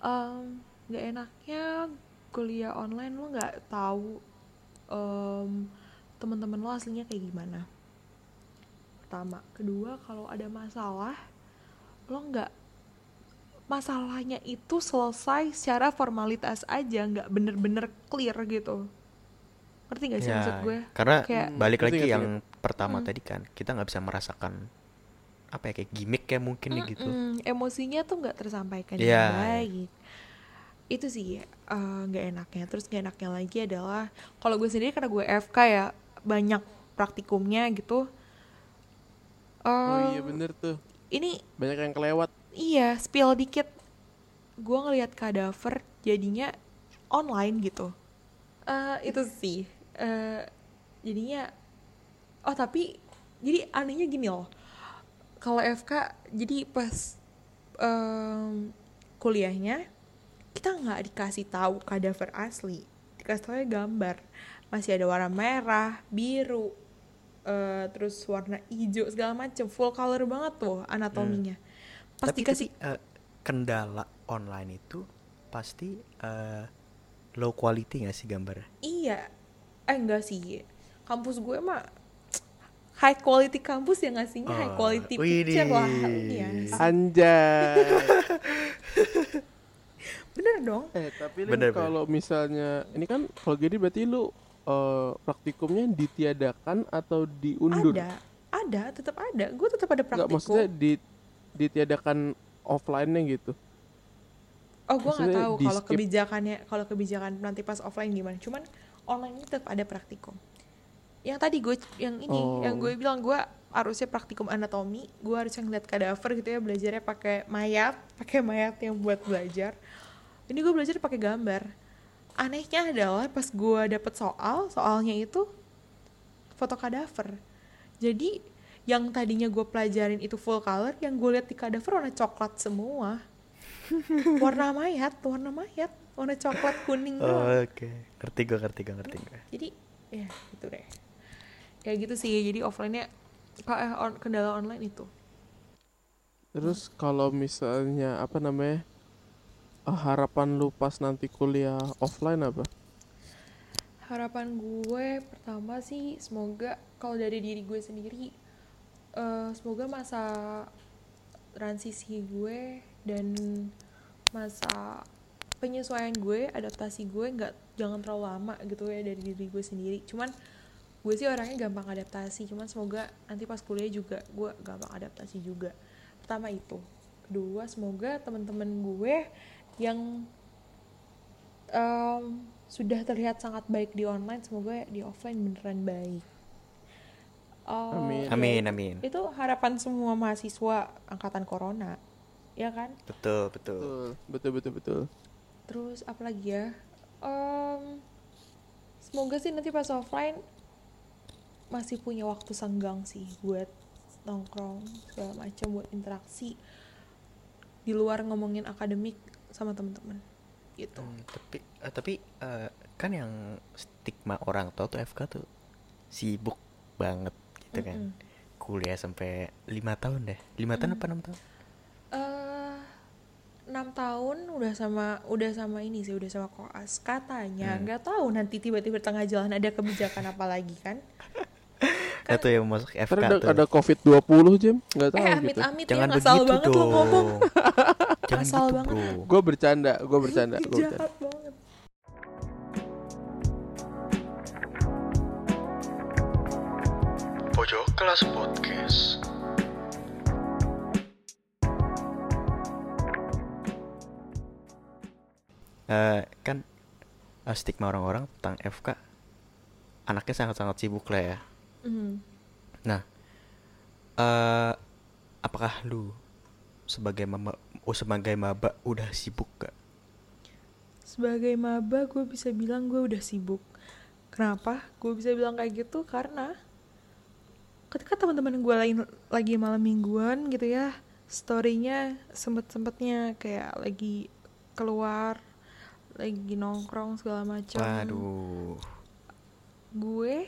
em, gak enaknya kuliah online lo nggak tahu em, teman-teman lo aslinya kayak gimana pertama kedua kalau ada masalah lo nggak masalahnya itu selesai secara formalitas aja nggak bener-bener clear gitu ngerti gak sih Ya, maksud gue karena Kayak- balik lagi ngerti, yang pertama Hmm. tadi kan kita nggak bisa merasakan apa ya kayak gimmick kayak mungkin nih gitu Mm-mm, emosinya tuh nggak tersampaikan Iya. dengan baik itu sih eh, nggak enaknya terus nggak enaknya lagi adalah kalau gue sendiri karena gue FK ya banyak praktikumnya gitu Oh iya Em, bener tuh. ini Banyak yang kelewat. Iya spill dikit. Gue ngelihat kadaver jadinya online gitu. Eh itu sih. Eh jadinya oh tapi jadi anehnya gini loh. Kalau FK jadi pas em, kuliahnya kita nggak dikasih tahu kadaver asli. Dikasih tahu gambar. Masih ada warna merah biru eh, terus warna hijau segala macem. Full color banget tuh anatominya pas tapi, dikasih tapi, eh, kendala online itu pasti eh, low quality nggak sih gambarnya Iya, eh enggak sih. Kampus gue mah high quality kampus yang ngasihnya high Oh, quality widih. picture lah. Iya. Anjay. Bener dong. eh tapi bener. kalau misalnya ini kan kalau gini berarti lu eh, praktikumnya ditiadakan atau diundur? Ada, ada, tetap ada. Gue tetap ada Enggak praktikum. maksudnya di ditiadakan offline-nya gitu. oh, gue nggak tahu kalau kebijakannya, kalau kebijakan nanti pas offline gimana. Cuman online ini tetap ada praktikum. Yang tadi gue, yang ini, Oh. yang gue bilang gue harusnya praktikum anatomi. Gue harusnya ngeliat kadaver gitu ya, belajarnya pakai mayat, pakai mayat yang buat belajar. Ini gue belajar pakai gambar. Anehnya adalah pas gue dapet soal, soalnya itu foto kadaver. Jadi yang tadinya gue pelajarin itu full color, yang gue lihat di kadaver warna coklat semua. warna mayat, warna mayat, warna coklat kuning Oh, doang. oke ngerti gue ngerti gue ngerti gue Jadi ya gitu deh. Kayak gitu sih. Jadi offline-nya ka- eh, on- kendala online itu. Terus kalau misalnya apa namanya? eh, harapan lu pas nanti kuliah offline apa? Harapan gue pertama sih semoga kalau dari diri gue sendiri eh, semoga masa transisi gue dan masa penyesuaian gue, adaptasi gue nggak jangan terlalu lama gitu ya dari diri gue sendiri. Cuman gue sih orangnya gampang adaptasi cuman semoga nanti pas kuliah juga gue gampang adaptasi juga. Pertama itu. Kedua semoga teman-teman gue yang em, sudah terlihat sangat baik di online semoga di offline beneran baik Eh, Amin. ya Amin, itu- amin. itu harapan semua mahasiswa angkatan corona ya kan Betul, betul. betul betul betul betul Terus apa lagi ya? Em, semoga sih nanti pas offline masih punya waktu senggang sih buat nongkrong segala macam buat interaksi di luar ngomongin akademik sama teman-teman gitu. Hmm, tapi eh, tapi eh, kan yang stigma orang tua tuh FK tuh sibuk banget gitu kan. Mm-mm. Kuliah sampai lima tahun deh. Lima tahun Mm. apa enam tahun? Eh, enam tahun udah sama udah sama ini sih udah sama koas katanya Hmm. nggak tahu nanti tiba-tiba tengah jalan ada kebijakan apa lagi kan Kan, tuh yang masuk FK ada, tuh. ada covid 20 jam nggak tahu eh gitu amit-amit ya Jangan ngasal begitu banget dong. lo ngomong Jangan Asal gitu, banget. Bro. gue bercanda gue bercanda gue bercanda jahat banget kelas podcast. Eh, kan eh, stigma orang-orang tentang FK anaknya sangat-sangat sibuk lah ya. Mhm. Nah, eh apakah lu sebagai mama, oh, sebagai maba udah sibuk gak? Sebagai maba gue bisa bilang gue udah sibuk. Kenapa? Gue bisa bilang kayak gitu karena ketika teman-teman gue lain lagi malam mingguan gitu ya, storynya sempet-sempetnya kayak lagi keluar, lagi nongkrong segala macam. Waduh. Gue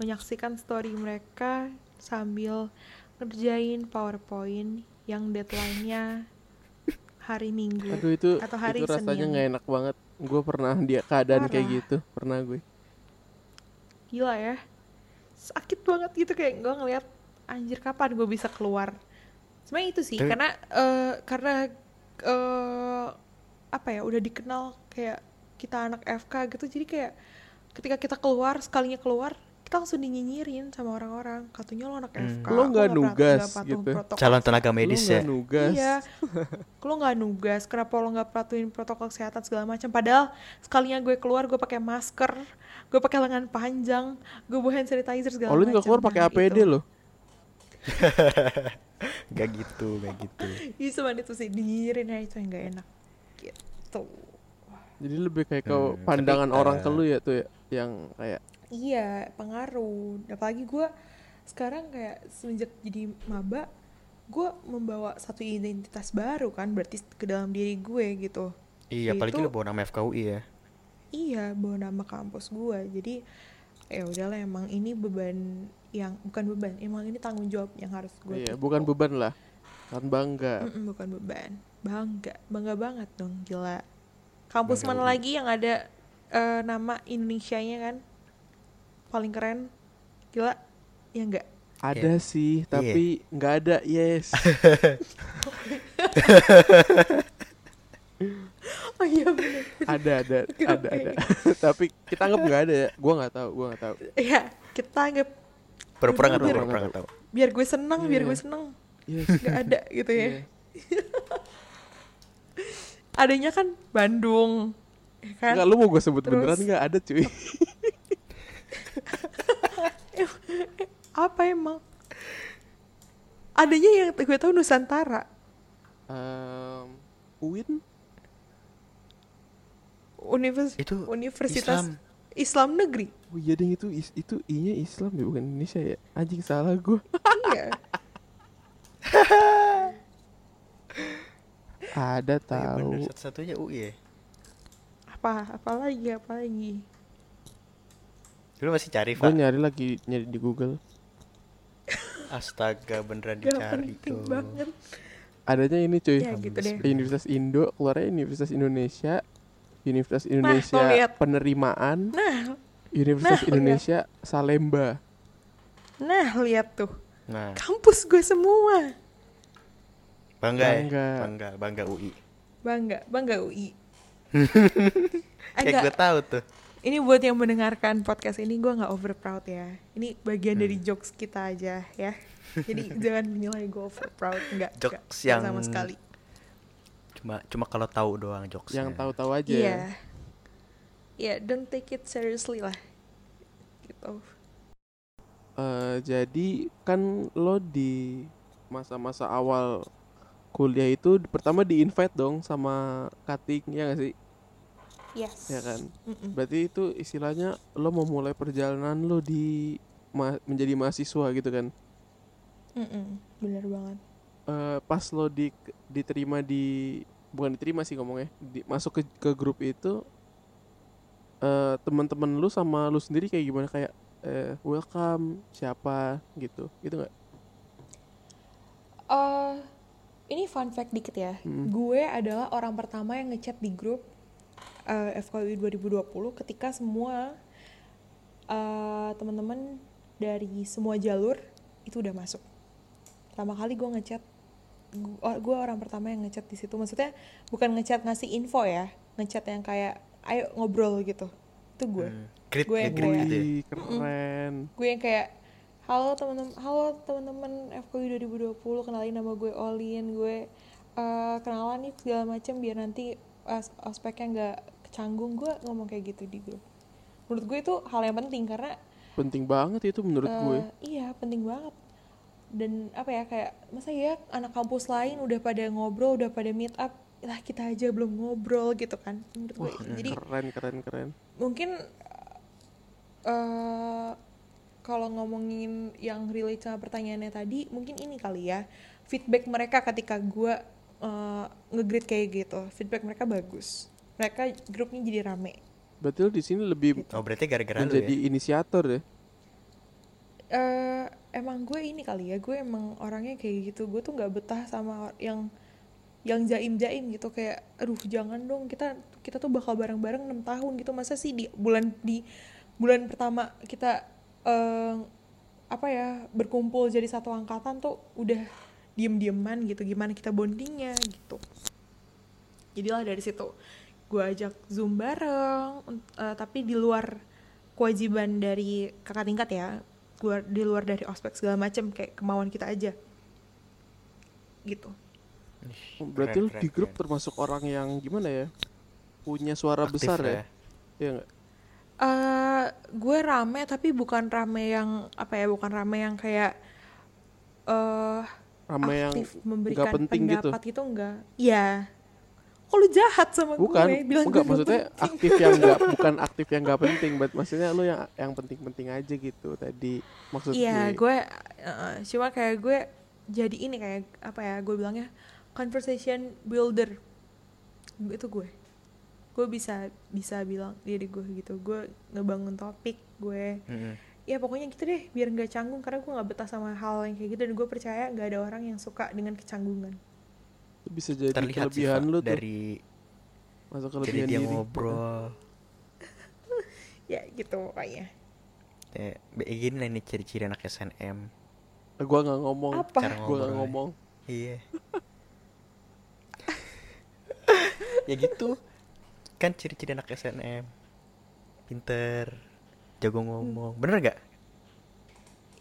menyaksikan story mereka sambil ngerjain PowerPoint yang deadline-nya hari Minggu aduh itu atau hari itu rasanya Senin. nggak enak banget gue pernah dia keadaan kayak Parah. gitu pernah gue gila ya sakit banget gitu kayak gue ngeliat anjir kapan gue bisa keluar? Sebenarnya itu sih Tapi- karena eh, karena eh, apa ya udah dikenal kayak kita anak FK gitu jadi kayak ketika kita keluar sekalinya keluar kita langsung dinyinyirin sama orang-orang katanya lo anak Hmm. FK Lo kok nggak nugas nggak patuh gitu. protokol Calon tenaga medis Lu ya. nggak nugas Iya, lo nggak nugas. Kenapa lo nggak perhatiin protokol kesehatan segala macam? Padahal sekalinya gue keluar, gue pakai masker, gue pakai lengan panjang, gue bawa hand sanitizer segala oh lu macam. juga keluar pakai Nah, APD itu. lo Gak gitu, gak gitu. Iya, cuman itu sih dinyirin ya itu yang gak enak. Gitu. jadi lebih kayak ke Hmm, pandangan tapi, orang ke eh, lu ya tuh ya yang kayak Iya, pengaruh. Apalagi gue sekarang kayak semenjak jadi maba, gue membawa satu identitas baru kan, berarti ke dalam diri gue gitu. Iya, apalagi Itu- lu bawa nama FKUI ya. Iya, bawa nama kampus gue. Jadi ya udahlah emang ini beban yang bukan beban, emang ini tanggung jawab yang harus gue. iya bukan beban lah kan bangga Mm-mm, bukan beban, bangga, bangga banget dong, gila. Kampus Bangga mana UI. lagi yang ada eh, nama Indonesianya kan? Paling keren, gila, ya enggak? ada sih tapi nggak ada yes Oh iya bener. ada ada Oke, ada ada tapi kita anggap nggak ada ya gua nggak tahu gua nggak tahu Iya, kita anggap Pura-pura nggak tahu, pura-pura nggak tahu. biar gue seneng, biar Iya. gue seneng. yes Gak ada gitu ya. Iya. Adanya kan Bandung, ya kan? Nggak, lu mau gue sebut Terus- beneran nggak ada cuy apa emang? Adanya yang gue tahu Nusantara. Em, Uin? Univers Itu Universitas Islam. Islam, Negeri. Oh iya ding itu is- itu i nya Islam ya bukan Indonesia ya? Anjing salah gue iya. Ada Oh, iya bener, tahu. satu-satunya UI ya. apa apa lagi apa lagi? Dulu masih cari, gue nyari lagi nyari di Google Astaga, beneran gak dicari penting tuh. banget adanya ini cuy ya gitu deh Universitas Indo keluarnya Universitas Indonesia Universitas Indonesia lihat. penerimaan nah Universitas Nah. Indonesia Salemba nah lihat tuh Nah, kampus gue semua bangga, ya? Bangga. Bangga, bangga UI. bangga bangga UI Kayak gue tahu tuh. Ini buat yang mendengarkan podcast ini gue nggak over proud ya ini bagian Hmm. dari jokes kita aja ya jadi jangan menilai gue over proud nggak Jokes nggak yang sama sekali Cuma cuma kalau tahu doang jokesnya. Yang tahu-tahu aja. iya ya don't take it seriously lah gitu Eh, jadi kan lo di masa-masa awal kuliah itu pertama di invite dong sama cutting ya gak sih? Yes Ya kan? Mm-mm. Berarti itu istilahnya lo memulai perjalanan lo di ma- menjadi mahasiswa gitu kan? Mm-mm. bener banget Eh, pas lo di diterima di bukan diterima sih ngomongnya di, masuk ke ke grup itu eh teman-teman lu sama lu sendiri kayak gimana kayak eh welcome siapa gitu gitu nggak Eh, ini fun fact dikit ya. Hmm. Gue adalah orang pertama yang ngechat di grup eh, FKUI 2020 ketika semua eh, teman-teman dari semua jalur itu udah masuk. Pertama kali gue ngechat, gu- gue orang pertama yang ngechat di situ. Maksudnya bukan ngechat ngasih info ya, ngechat yang kayak ayo ngobrol gitu. Itu gue. Hmm. Gue ya, yang kayak- gitu ya. Keren gue yang kayak halo teman-teman halo teman-teman FKUI 2020 kenalin nama gue Olin gue eh, kenalan nih segala macam biar nanti as- ospeknya nggak kecanggung gue ngomong kayak gitu di grup. Menurut gue itu hal yang penting karena penting banget itu menurut eh, gue iya penting banget. Dan apa ya kayak masa ya anak kampus lain udah pada ngobrol udah pada meet up lah kita aja belum ngobrol gitu kan menurut gue jadi keren keren keren. mungkin eh kalau ngomongin yang relate sama pertanyaannya tadi mungkin ini kali ya feedback mereka ketika gue uh, nge-grade kayak gitu. Feedback mereka bagus mereka grupnya jadi rame. Berarti lo di sini lebih Oh, berarti gara-gara lu menjadi ya. inisiator ya eh emang gue ini kali ya gue emang orangnya kayak gitu. Gue tuh nggak betah sama yang yang jaim jaim gitu. Kayak aduh jangan dong kita kita tuh bakal bareng bareng enam tahun gitu. Masa sih di bulan di bulan pertama kita eh apa ya berkumpul jadi satu angkatan tuh udah diem dieman gitu. Gimana kita bondingnya gitu. Jadilah dari situ gue ajak zoom bareng eh, tapi di luar kewajiban dari kakak tingkat ya luar di luar dari ospek segala macem kayak kemauan kita aja. Gitu. Oh, berarti Keren, keren, di grup keren. termasuk orang yang gimana ya? Punya suara Aktif besar lah ya? Iya nggak? Eh gue rame tapi bukan rame yang apa ya bukan rame yang kayak eh rame yang aktif memberikan penting gitu. pendapat gitu enggak iya kok lu jahat sama bukan gue bilang enggak gue maksudnya penting. aktif yang enggak bukan aktif yang enggak penting but maksudnya lu yang yang penting-penting aja gitu tadi maksud Iya, gue uh, cuma kayak gue jadi ini kayak apa ya? Gue bilangnya conversation builder. Itu gue. Gue bisa bisa bilang diri gue gitu. Gue ngebangun topik, gue Mm-mm. ya pokoknya gitu deh biar nggak canggung karena gue nggak betah sama hal yang kayak gitu dan gue percaya nggak ada orang yang suka dengan kecanggungan. Itu bisa jadi Terlihat sih kelebihan Pak, lu tuh dari masuk jadi kelebihan dia diri ngobrol. Ya gitu pokoknya. Ya, kayak gini lah ini ciri-ciri anak SNM. Eh, gua nggak ngomong Apa? Cara gua nggak ngomong Iya. ya gitu. Kan ciri-ciri anak SNM. Pinter, jago ngomong. Bener gak?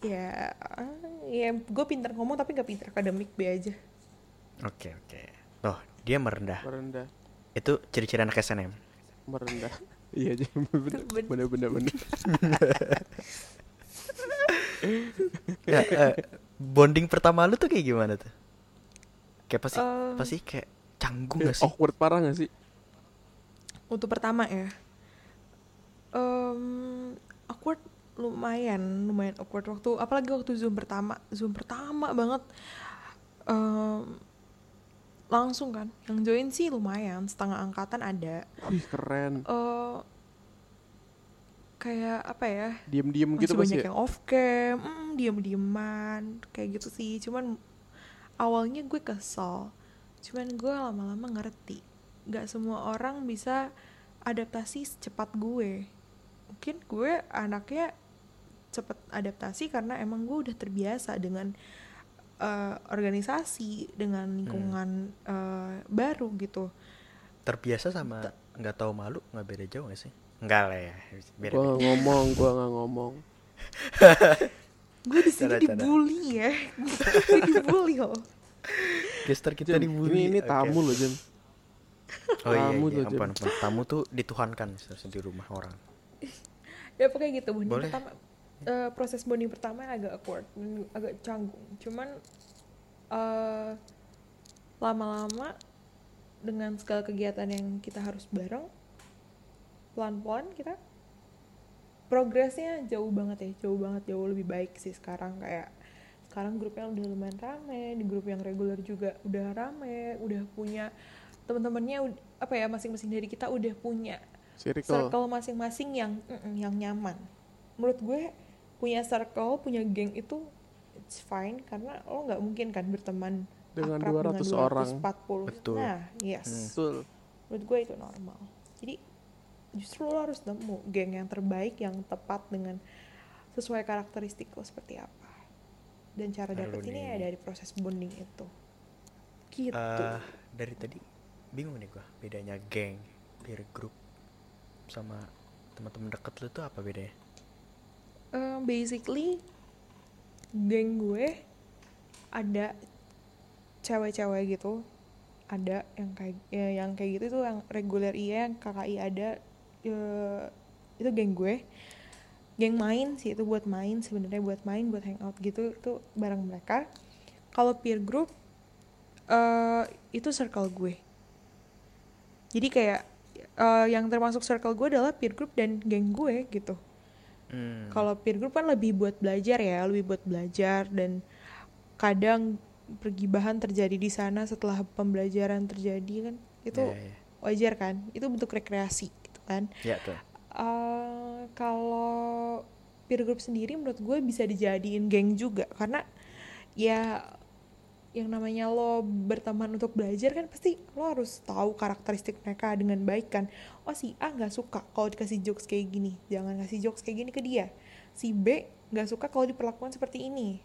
Ya, ya gue pintar ngomong tapi nggak pintar akademik be aja. Oke, oke. Loh, dia merendah. merendah Itu ciri-ciri anak SNM. merendah iya aja bener Ben- bener bener bener ya, eh, bonding pertama lu tuh kayak gimana tuh? Kayak pasti Eh. pasti kayak canggung Eh, gak sih? awkward parah gak sih Untuk pertama ya, em awkward lumayan, lumayan awkward waktu, apalagi waktu zoom pertama, zoom pertama banget, em, langsung kan, yang join sih lumayan, setengah angkatan ada, wih keren. Eh kayak apa ya, diem diem masih gitu pasti banyak ya? yang off cam, mm, diem-dieman, kayak gitu sih, cuman awalnya gue kesel, cuman gue lama-lama ngerti, gak semua orang bisa adaptasi secepat gue, mungkin gue anaknya cepet adaptasi karena emang gue udah terbiasa dengan eh, organisasi, dengan lingkungan eh, baru gitu. Terbiasa sama nggak tahu malu nggak beda jauh gak sih? Enggak lah ya. Beda, Gua nggak ngomong, gua nggak ngomong. gue di sini dibully ya gue dibully loh Gestar kita Jam, dibully. Ini, ini tamu loh Jam. Oh iya, tamu iya. tuh, Jam. ampun, ampun. Tamu tuh dituhankan seharusnya di rumah orang. ya pokoknya gitu Boleh. pertama eh, proses bonding pertama agak awkward agak canggung cuman eh, lama-lama dengan segala kegiatan yang kita harus bareng pelan-pelan kita progresnya jauh banget ya jauh banget jauh lebih baik sih sekarang kayak sekarang grupnya udah lumayan rame di grup yang reguler juga udah rame udah punya teman-temannya apa ya masing-masing dari kita udah punya Circle. circle masing-masing yang mm-mm, yang nyaman. Menurut gue punya circle, punya geng itu it's fine karena lo nggak mungkin kan berteman Dengan akrab 200 orang. 240. Betul. Nah, yes. Hmm. Betul. Menurut gue itu normal. Jadi justru lo harus nemu geng yang terbaik yang tepat dengan sesuai karakteristik lo seperti apa. Dan cara dapetinnya nih. ya dari proses bonding itu. Gitu. Eh, dari tadi bingung nih gua bedanya geng, peer group sama teman-teman deket lu tuh apa bedanya? Eh, basically geng gue ada cewek-cewek gitu. Ada yang kayak ya, yang kayak gitu itu yang reguler iya yang KKI ada eh, itu geng gue. Geng main sih itu buat main sebenarnya buat main buat hangout gitu itu bareng mereka. Kalau peer group eh itu circle gue. Jadi kayak eh, yang termasuk circle gue adalah peer group dan geng gue gitu Hmm. kalau peer group kan lebih buat belajar ya, lebih buat belajar dan kadang pergibahan terjadi di sana setelah pembelajaran terjadi kan itu Iya, iya. wajar kan, itu bentuk rekreasi gitu kan. Ya tuh. Eh, kalau peer group sendiri menurut gue bisa dijadiin geng juga karena ya yang namanya lo berteman untuk belajar kan pasti lo harus tahu karakteristik mereka dengan baik kan. Oh si A nggak suka kalau dikasih jokes kayak gini. Jangan ngasih jokes kayak gini ke dia. Si B nggak suka kalau diperlakukan seperti ini.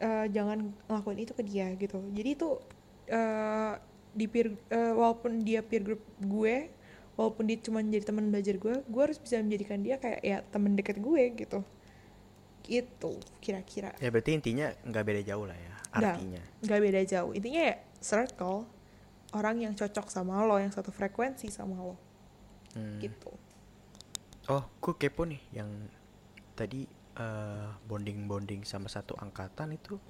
Eh, jangan ngelakuin itu ke dia gitu. Jadi itu eh, di peer eh, walaupun dia peer group gue walaupun dia cuma jadi teman belajar gue gue harus bisa menjadikan dia kayak ya teman dekat gue gitu. Gitu kira-kira. Ya berarti intinya nggak beda jauh lah ya. Artinya. nggak beda jauh intinya ya circle orang yang cocok sama lo yang satu frekuensi sama lo Hmm. gitu Oh, gue kepo nih yang tadi eh, bonding-bonding sama satu angkatan itu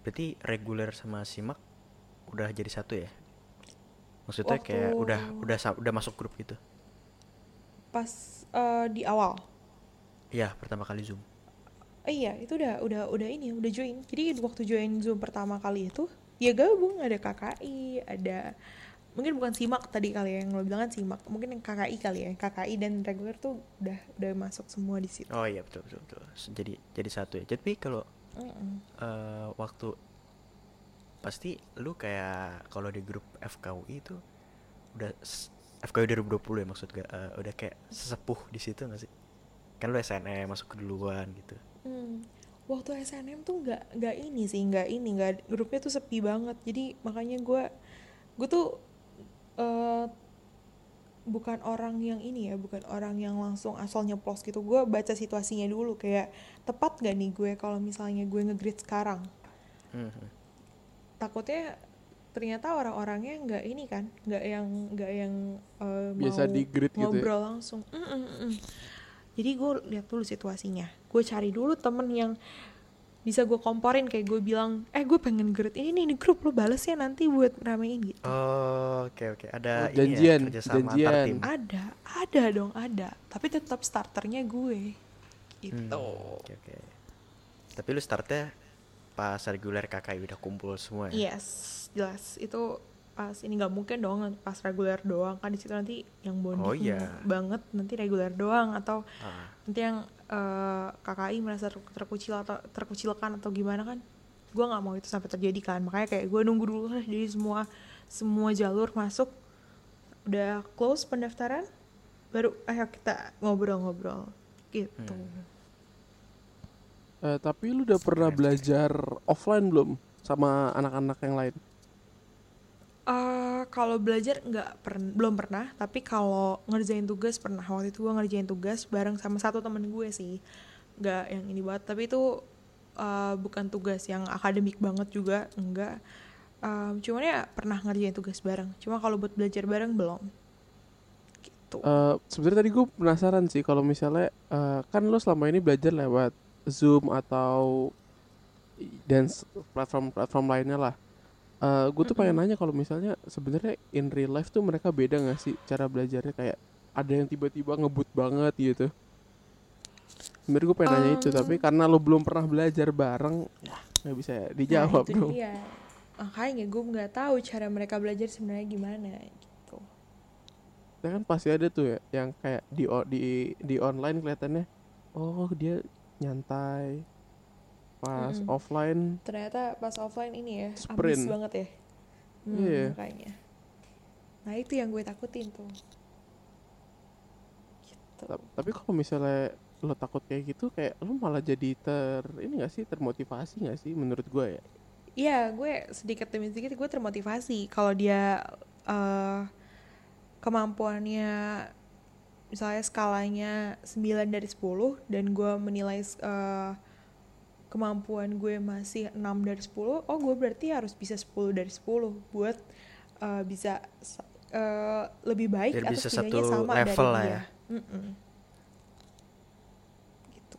berarti reguler sama simak udah jadi satu ya? Maksudnya kayak Waktu- udah udah sa- udah masuk grup gitu. pas eh, di awal Iya, pertama kali Zoom. Oh iya, itu udah udah udah ini, udah join. Jadi waktu join Zoom pertama kali itu, ya gabung ada KKI, ada mungkin bukan simak tadi kali ya, yang lo bilang kan simak, mungkin yang KKI kali ya, KKI dan reguler tuh udah udah masuk semua di situ. Oh iya betul betul betul. Jadi jadi satu ya. Jadi kalau Mm-mm. eh, waktu pasti lu kayak kalau di grup FKUI itu udah FKUI 2020 ya maksud gue eh, udah kayak sesepuh di situ gak sih? Kan lu SNM masuk keduluan gitu. Hmm. Waktu SNM tuh nggak nggak ini sih, nggak ini, nggak grupnya tuh sepi banget. Jadi makanya gue gue tuh eh bukan orang yang ini ya, bukan orang yang langsung asal nyeplos gitu. Gue baca situasinya dulu kayak tepat gak nih gue kalau misalnya gue nge-grade sekarang. Mhm. Takutnya ternyata orang-orangnya nggak ini kan, nggak yang nggak yang eh, Biasa mau di-grade gitu ya? ngobrol langsung. Mm, mm, mm. Jadi gue lihat dulu situasinya. Gue cari dulu temen yang bisa gue komporin kayak gue bilang, eh gue pengen grade ini nih di grup lo bales ya nanti buat ramein gitu. Oh, oke oke. Ada Oh, ini janjian, ya, kerjasama antar janjian. tim. Ada, ada dong ada. Tapi tetap starternya gue. Gitu. Hmm, Oke oke. Tapi lu startnya pas reguler KKI udah kumpul semua ya? Yes, jelas itu pas ini nggak mungkin dong pas reguler doang. Kan di situ nanti yang bonding Oh, iya. banget nanti reguler doang. Atau Ah, nanti yang eh, KKI merasa ter- terkucil atau terkucilkan atau gimana kan gue nggak mau itu sampai terjadi kan. Makanya kayak gue nunggu dulu lah. Jadi semua semua jalur masuk. Udah close pendaftaran baru ayo kita ngobrol-ngobrol. Gitu. Hmm. Eh, tapi lu udah pernah belajar offline belum sama anak-anak yang lain? Eh, kalau belajar nggak pern- belum pernah tapi kalau ngerjain tugas pernah. Waktu itu gue ngerjain tugas bareng sama satu temen gue sih. Nggak yang ini banget tapi itu eh, bukan tugas yang akademik banget juga enggak Em, cuman ya pernah ngerjain tugas bareng. Cuma kalau buat belajar bareng belum. Gitu. Eh, sebenarnya tadi gue penasaran sih kalau misalnya eh, kan lo selama ini belajar lewat Zoom atau dan platform-platform lainnya lah. Gue tuh pengen nanya kalau misalnya sebenarnya in real life tuh mereka beda nggak sih cara belajarnya? Kayak ada yang tiba-tiba ngebut banget gitu. Sebenarnya gue pengen nanya itu tapi karena lo belum pernah belajar bareng ya. nggak bisa dijawab nah, itu dong. dia. Makanya gue nggak tahu cara mereka belajar sebenarnya gimana gitu. Ya kan pasti ada tuh ya yang kayak di di di online kelihatannya oh dia nyantai pas Mm-mm. offline ternyata pas offline ini ya Sprint. abis banget ya hmm, Iya. makanya nah itu yang gue takutin tuh gitu Ta- tapi kalau misalnya lo takut kayak gitu kayak lo malah jadi ter ini gak sih termotivasi gak sih menurut gue ya Iya, gue sedikit demi sedikit gue termotivasi kalau dia eh kemampuannya misalnya skalanya 9 dari 10 dan gue menilai eh, kemampuan gue masih 6 dari 10, oh gue berarti harus bisa 10 dari 10 buat eh, bisa sa- eh, lebih baik Biar atau bisa setidaknya satu sama level dari lah dia. ya. Mm-mm. Gitu.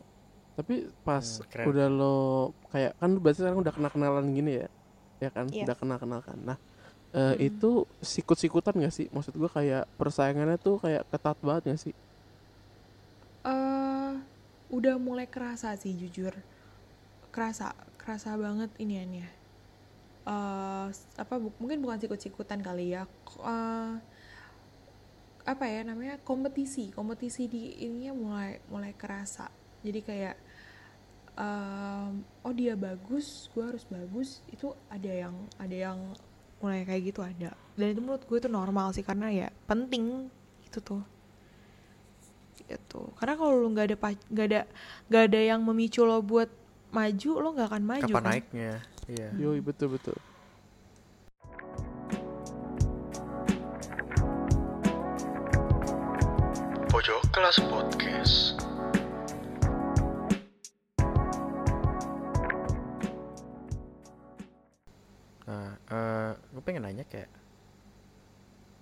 tapi pas Hmm, keren. udah lo kayak kan lo berarti sekarang udah kenal kenalan gini ya ya kan Iya. udah kenal kenal kan nah eh, Mm-mm. itu sikut sikutan gak sih maksud gue kayak persaingannya tuh kayak ketat banget gak sih eh udah mulai kerasa sih jujur kerasa kerasa banget iniannya eh apa bu- mungkin bukan sikut-sikutan kali ya eh, apa ya namanya kompetisi kompetisi di ininya mulai mulai kerasa. Jadi kayak em, oh dia bagus gue harus bagus itu ada yang ada yang mulai kayak gitu ada. Dan itu menurut gue itu normal sih karena ya penting itu tuh. Gitu. Karena kalau lu nggak ada nggak ada nggak ada yang memicu lo buat maju lo nggak akan maju Kapan kan naiknya? Iya. yoi betul betul Pojok kelas podcast. Nah, eh gue pengen nanya kayak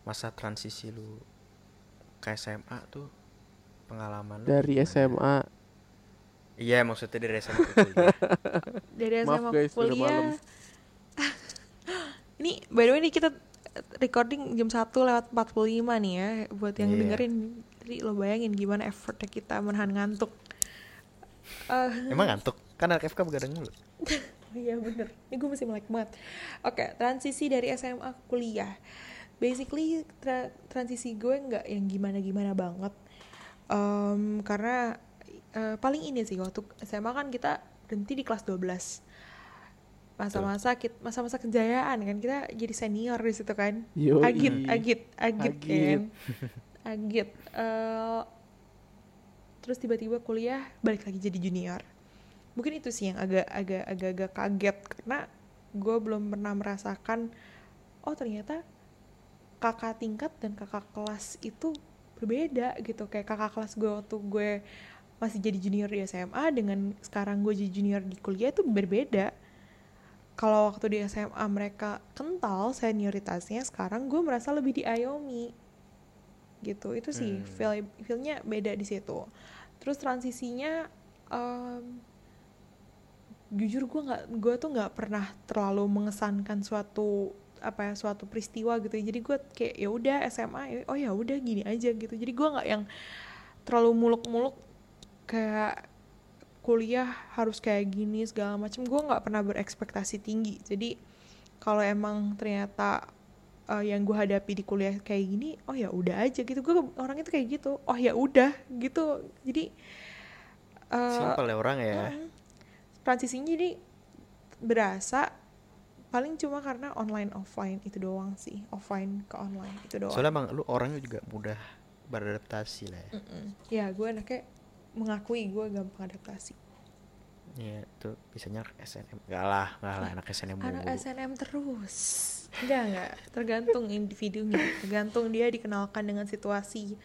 masa transisi lu ke SMA tuh pengalaman lu dari gimana? SMA Iya, maksudnya dari SMA ke kuliah. dari Maaf SMA guys, udah kuliah. ini by the way ini kita recording jam 1 lewat 45 nih ya buat yang Iya. dengerin. Jadi lo bayangin gimana effortnya kita menahan ngantuk. Eh, Emang ngantuk? Kan anak FK begadang mulu. Oh iya bener, ini gue masih melek banget. Oke, transisi dari SMA ke kuliah. Basically, tra- transisi gue nggak yang gimana-gimana banget. Em, Karena eh, paling ini sih, waktu SMA kan kita berhenti di kelas 12 Masa-masa masa-masa kejayaan kan, kita jadi senior di situ kan. Yoi. Agit, agit, agit, Agit. kan. Agit Eh, Terus tiba-tiba kuliah, balik lagi jadi junior. Mungkin itu sih yang agak agak agak agak kaget karena gue belum pernah merasakan oh ternyata kakak tingkat dan kakak kelas itu berbeda gitu. Kayak kakak kelas gue waktu gue masih jadi junior di SMA dengan sekarang gue jadi junior di kuliah itu berbeda. Kalau waktu di SMA mereka kental senioritasnya sekarang gue merasa lebih diayomi gitu itu sih Hmm. feel feelnya beda di situ. Terus transisinya em, jujur gue nggak gue tuh nggak pernah terlalu mengesankan suatu apa ya suatu peristiwa gitu. Jadi gue kayak ya udah SMA oh ya udah gini aja gitu. Jadi gue nggak yang terlalu muluk-muluk kayak kuliah harus kayak gini segala macam gue nggak pernah berekspektasi tinggi jadi kalau emang ternyata eh, yang gue hadapi di kuliah kayak gini oh ya udah aja gitu gue orang itu kayak gitu oh ya udah gitu jadi eh, Simpel ya orang ya. Mm. transisinya jadi berasa paling cuma karena online offline itu doang sih offline ke online itu doang Soalnya emang lu orangnya juga mudah beradaptasi lah ya. Mm-mm. ya gue anaknya mengakui gue gampang adaptasi Iya, tuh bisanya anak SNM. Enggak lah, enggak lah anak SNM anak mulu. SNM terus enggak enggak tergantung individunya tergantung dia dikenalkan dengan situasi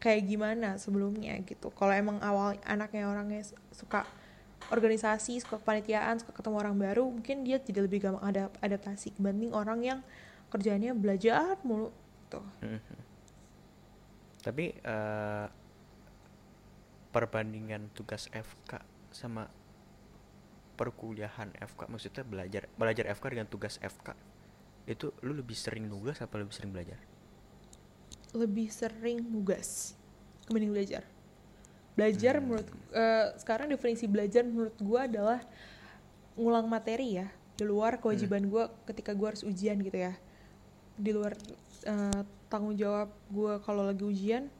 kayak gimana sebelumnya gitu kalau emang awal anaknya orangnya suka organisasi suka kepanitiaan suka ketemu orang baru mungkin dia jadi lebih gampang ada adaptasi dibanding orang yang kerjanya belajar mulu tuh Mhm. Tapi eh, perbandingan tugas FK sama perkuliahan FK maksudnya belajar belajar FK dengan tugas FK itu lu lebih sering nugas apa lebih sering belajar? lebih sering nugas kebanding belajar. Belajar Hmm. menurut eh, sekarang definisi belajar menurut gua adalah ngulang materi ya. Di luar kewajiban gua ketika gua harus ujian gitu ya. Di luar eh, tanggung jawab gua kalau lagi ujian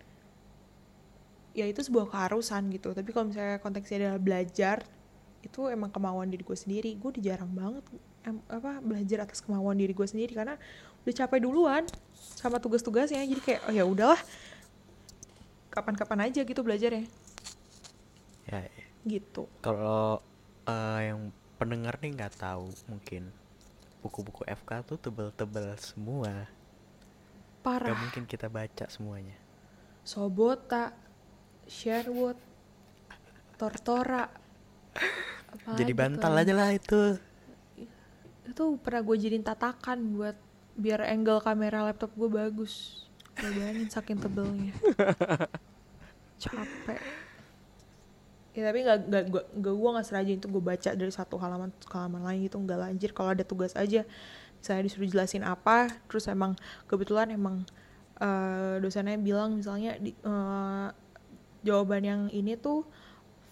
ya itu sebuah keharusan gitu. Tapi kalau misalnya konteksnya adalah belajar itu emang kemauan diri gue sendiri. Gue udah jarang banget em, apa belajar atas kemauan diri gue sendiri. Karena udah capek duluan sama tugas-tugasnya. Jadi kayak oh ya udahlah kapan-kapan aja gitu belajarnya. Ya, ya. gitu. Kalau eh, yang pendengar nih nggak tahu mungkin buku-buku FK tuh tebel-tebel semua. Gak parah. mungkin kita baca semuanya. Sobota Sherwood Tortora apa Jadi gitu. bantal aja lah itu. itu pernah gue jadiin tatakan buat biar angle kamera laptop gue bagus. Gue bayangin saking tebelnya. Capek. Ya tapi nggak nggak gue nggak gue nggak serajin itu gue baca dari satu halaman ke halaman lain gitu. Nggak lanjir kalau ada tugas aja misalnya disuruh jelasin apa terus emang kebetulan emang eh, dosennya bilang misalnya di, eh, jawaban yang ini tuh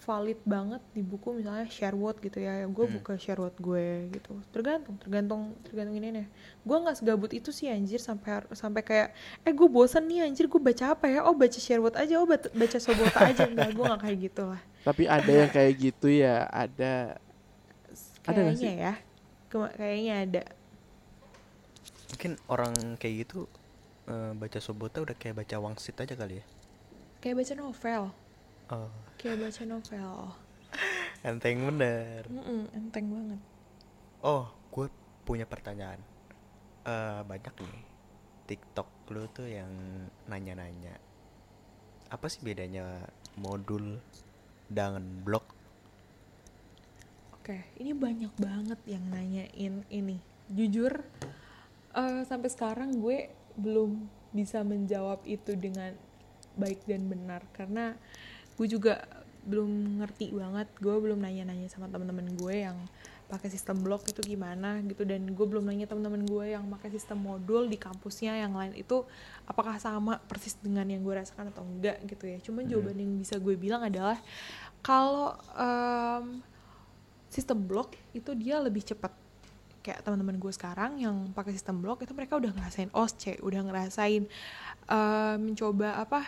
valid banget di buku misalnya Sherwood gitu ya. Gue Hmm. buka Sherwood gue gitu. Tergantung tergantung tergantung ini nih. Gue nggak segabut itu sih anjir sampai sampai kayak eh gue bosen nih anjir gue baca apa ya? Oh baca Sherwood aja oh baca, baca Sobota aja. Enggak gue nggak kayak gitu lah. Tapi ada yang kayak gitu ya, ada. Ada nggak kayaknya ya. Kayaknya ada. Mungkin orang kayak gitu eh, baca Sobota udah kayak baca Wangsit aja kali ya. Kayak baca novel Oh, kayak baca novel enteng bener. Mm-mm, enteng banget Oh, gue punya pertanyaan. Eh banyak nih TikTok lu tuh yang nanya-nanya. Apa sih bedanya modul dengan blog? Oke, ini banyak banget yang nanyain ini. Jujur, eh, sampai sekarang gue belum bisa menjawab itu dengan baik dan benar karena gue juga belum ngerti banget. Gue belum nanya-nanya sama teman-teman gue yang pakai sistem blog itu gimana gitu dan gue belum nanya teman-teman gue yang pakai sistem modul di kampusnya yang lain itu apakah sama persis dengan yang gue rasakan atau enggak gitu ya. Cuman jawaban yang bisa gue bilang adalah kalau em, sistem blok itu dia lebih cepat kayak teman-teman gue sekarang yang pakai sistem blok itu mereka udah ngerasain OSCE udah ngerasain eh, mencoba apa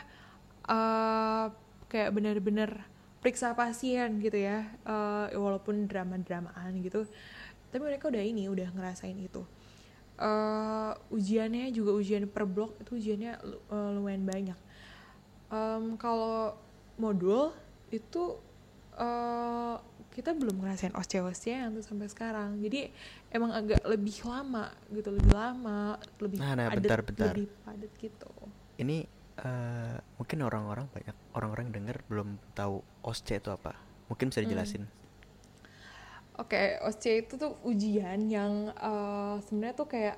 eh, kayak bener-bener periksa pasien gitu ya eh, walaupun drama-dramaan gitu. Tapi mereka udah ini udah ngerasain itu. Eh, ujiannya juga ujian per blok itu ujiannya eh, lumayan banyak. Em, kalau modul itu eh kita belum ngerasain osce-osce yang tuh sampai sekarang. Jadi emang agak lebih lama gitu lebih lama lebih Nah, nah, padat bentar, bentar. lebih padat gitu Ini eh mungkin orang-orang banyak orang-orang denger belum tahu OSCE itu apa. Mungkin bisa Hmm. dijelasin. Oke, OSCE itu tuh ujian yang eh, sebenarnya tuh kayak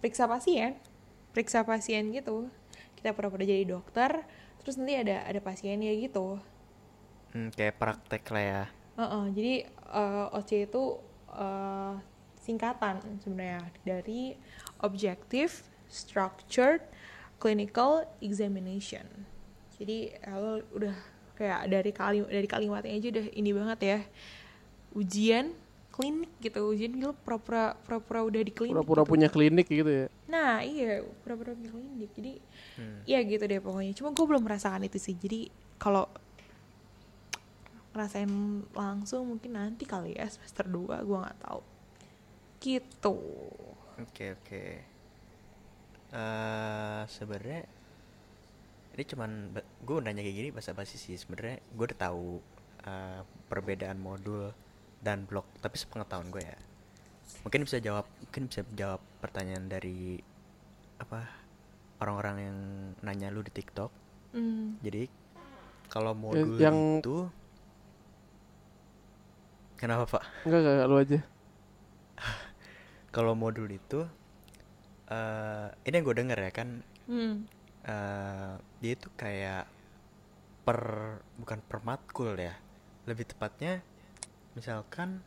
periksa pasien, periksa pasien gitu. Kita pura-pura jadi dokter, terus nanti ada ada pasiennya gitu. Hmm, kayak praktek lah ya. Heeh, jadi eh, OSCE itu eh, singkatan sebenarnya dari Objective Structured Clinical Examination. Jadi eh, lo udah kayak dari kali dari kalimatnya aja udah ini banget ya. Ujian klinik gitu, ujian lo pura-pura pura-pura udah di klinik. Pura-pura gitu. punya klinik gitu ya. Nah iya pura-pura punya klinik. Jadi Hmm. Iya gitu deh pokoknya. Cuma gue belum merasakan itu sih. Jadi kalau ngerasain langsung mungkin nanti kali ya semester 2 gue nggak tahu. Gitu. Oke oke. Eh sebenarnya ini cuman gue nanya kayak gini bahasa basi sih sebenarnya gue udah tahu eh, perbedaan modul dan blog tapi sepengetahuan gue ya mungkin bisa jawab mungkin bisa jawab pertanyaan dari apa orang-orang yang nanya lu di TikTok Hmm. jadi kalau modul yang- itu kenapa pak Enggak, enggak, enggak, lu aja. Kalau modul itu eh ini yang gue denger ya kan Hmm. eh dia itu kayak per bukan per matkul ya lebih tepatnya misalkan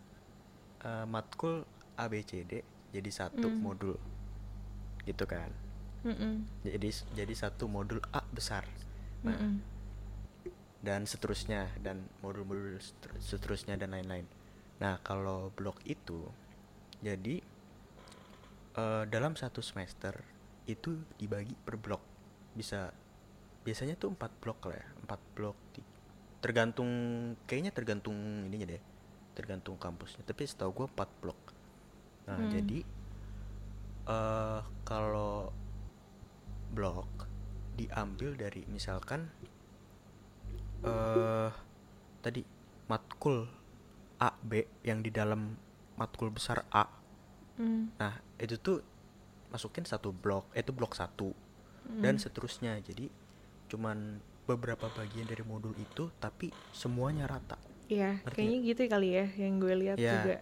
eh, matkul A B C D jadi satu Mm. modul gitu kan Mm-mm. jadi jadi satu modul A besar nah Mm-mm. dan seterusnya dan modul-modul seter- seterusnya dan lain-lain nah kalau blok itu jadi eh, dalam satu semester itu dibagi per blok. Bisa biasanya tuh empat blok lah ya empat blok tergantung kayaknya tergantung ininya deh tergantung kampusnya. Tapi setahu gua empat blok. Nah Hmm. jadi eh kalau blok diambil dari misalkan eh tadi matkul A B yang di dalam matkul besar A Hmm. Nah, itu tuh masukin satu blok, eh, itu blok satu dan Hmm. seterusnya. Jadi cuman beberapa bagian dari modul itu tapi semuanya rata. Iya, kayaknya gitu kali ya yang gue lihat Iya. juga.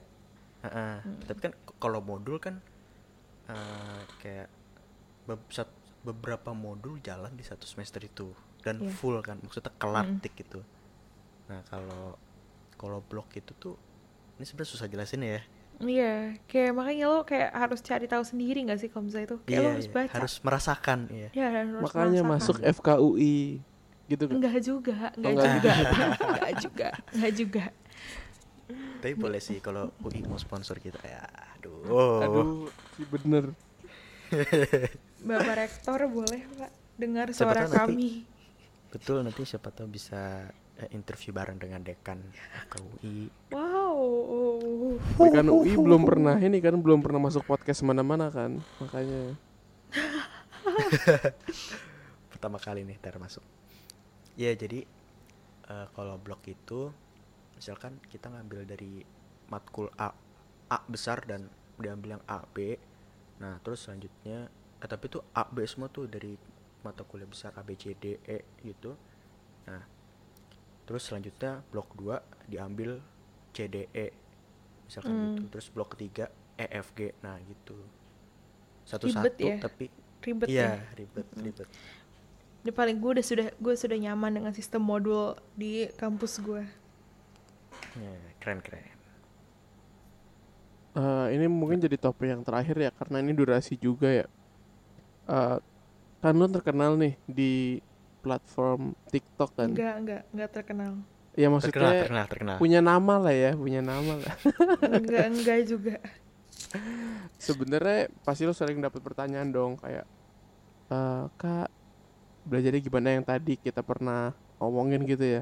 Heeh. Hmm. Tapi kan kalau modul kan eh, kayak be- sat- beberapa modul jalan di satu semester itu dan Iya. full kan, maksudnya kelar Mm. tik gitu. Nah, kalau kalau blok itu tuh ini sebenarnya susah jelasin ya. Iya, kayak makanya lo kayak harus cari tahu sendiri gak sih kalau misalnya itu? Kayak lo Iya, harus iya, baca. harus merasakan, iya. Ya, harus Makanya merasakan. masuk FKUI gitu kan. Enggak juga, enggak enggak juga, enggak juga, enggak juga. Tapi boleh sih kalau UI mau sponsor kita ya. Aduh. Aduh, sih bener. Bapak Rektor boleh Pak dengar Siapa suara nanti- kami. Betul nanti siapa tahu bisa eh, interview bareng dengan dekan FKUI. Wow. Dekan UI belum pernah ini kan belum pernah masuk podcast mana-mana kan. Makanya Pertama kali nih ter masuk. Ya jadi eh, kalau blok itu misalkan kita ngambil dari matkul A A besar dan diambil yang A B. Nah, terus selanjutnya eh, tapi itu A B semua tuh dari mata kuliah besar A B C D E gitu. Nah, terus selanjutnya blok 2 diambil C D E misalkan Hmm. gitu. Terus blok ketiga E F G. Nah, gitu. Satu-satu Ribet ya? tapi Ribet iya, ya. ribet, ribet. Ini paling gue udah sudah gue sudah nyaman dengan sistem modul di kampus gue. Ya, keren keren. eh, ini mungkin jadi topik yang terakhir ya karena ini durasi juga ya. Eh, kan lu terkenal nih di platform TikTok kan. Enggak, enggak, enggak terkenal. Ya Terkenal, maksudnya terkenal, terkenal. punya nama lah ya, punya nama lah. enggak, enggak juga. Sebenarnya pasti lo sering dapat pertanyaan dong kayak eh kak belajarnya gimana yang tadi kita pernah omongin gitu ya.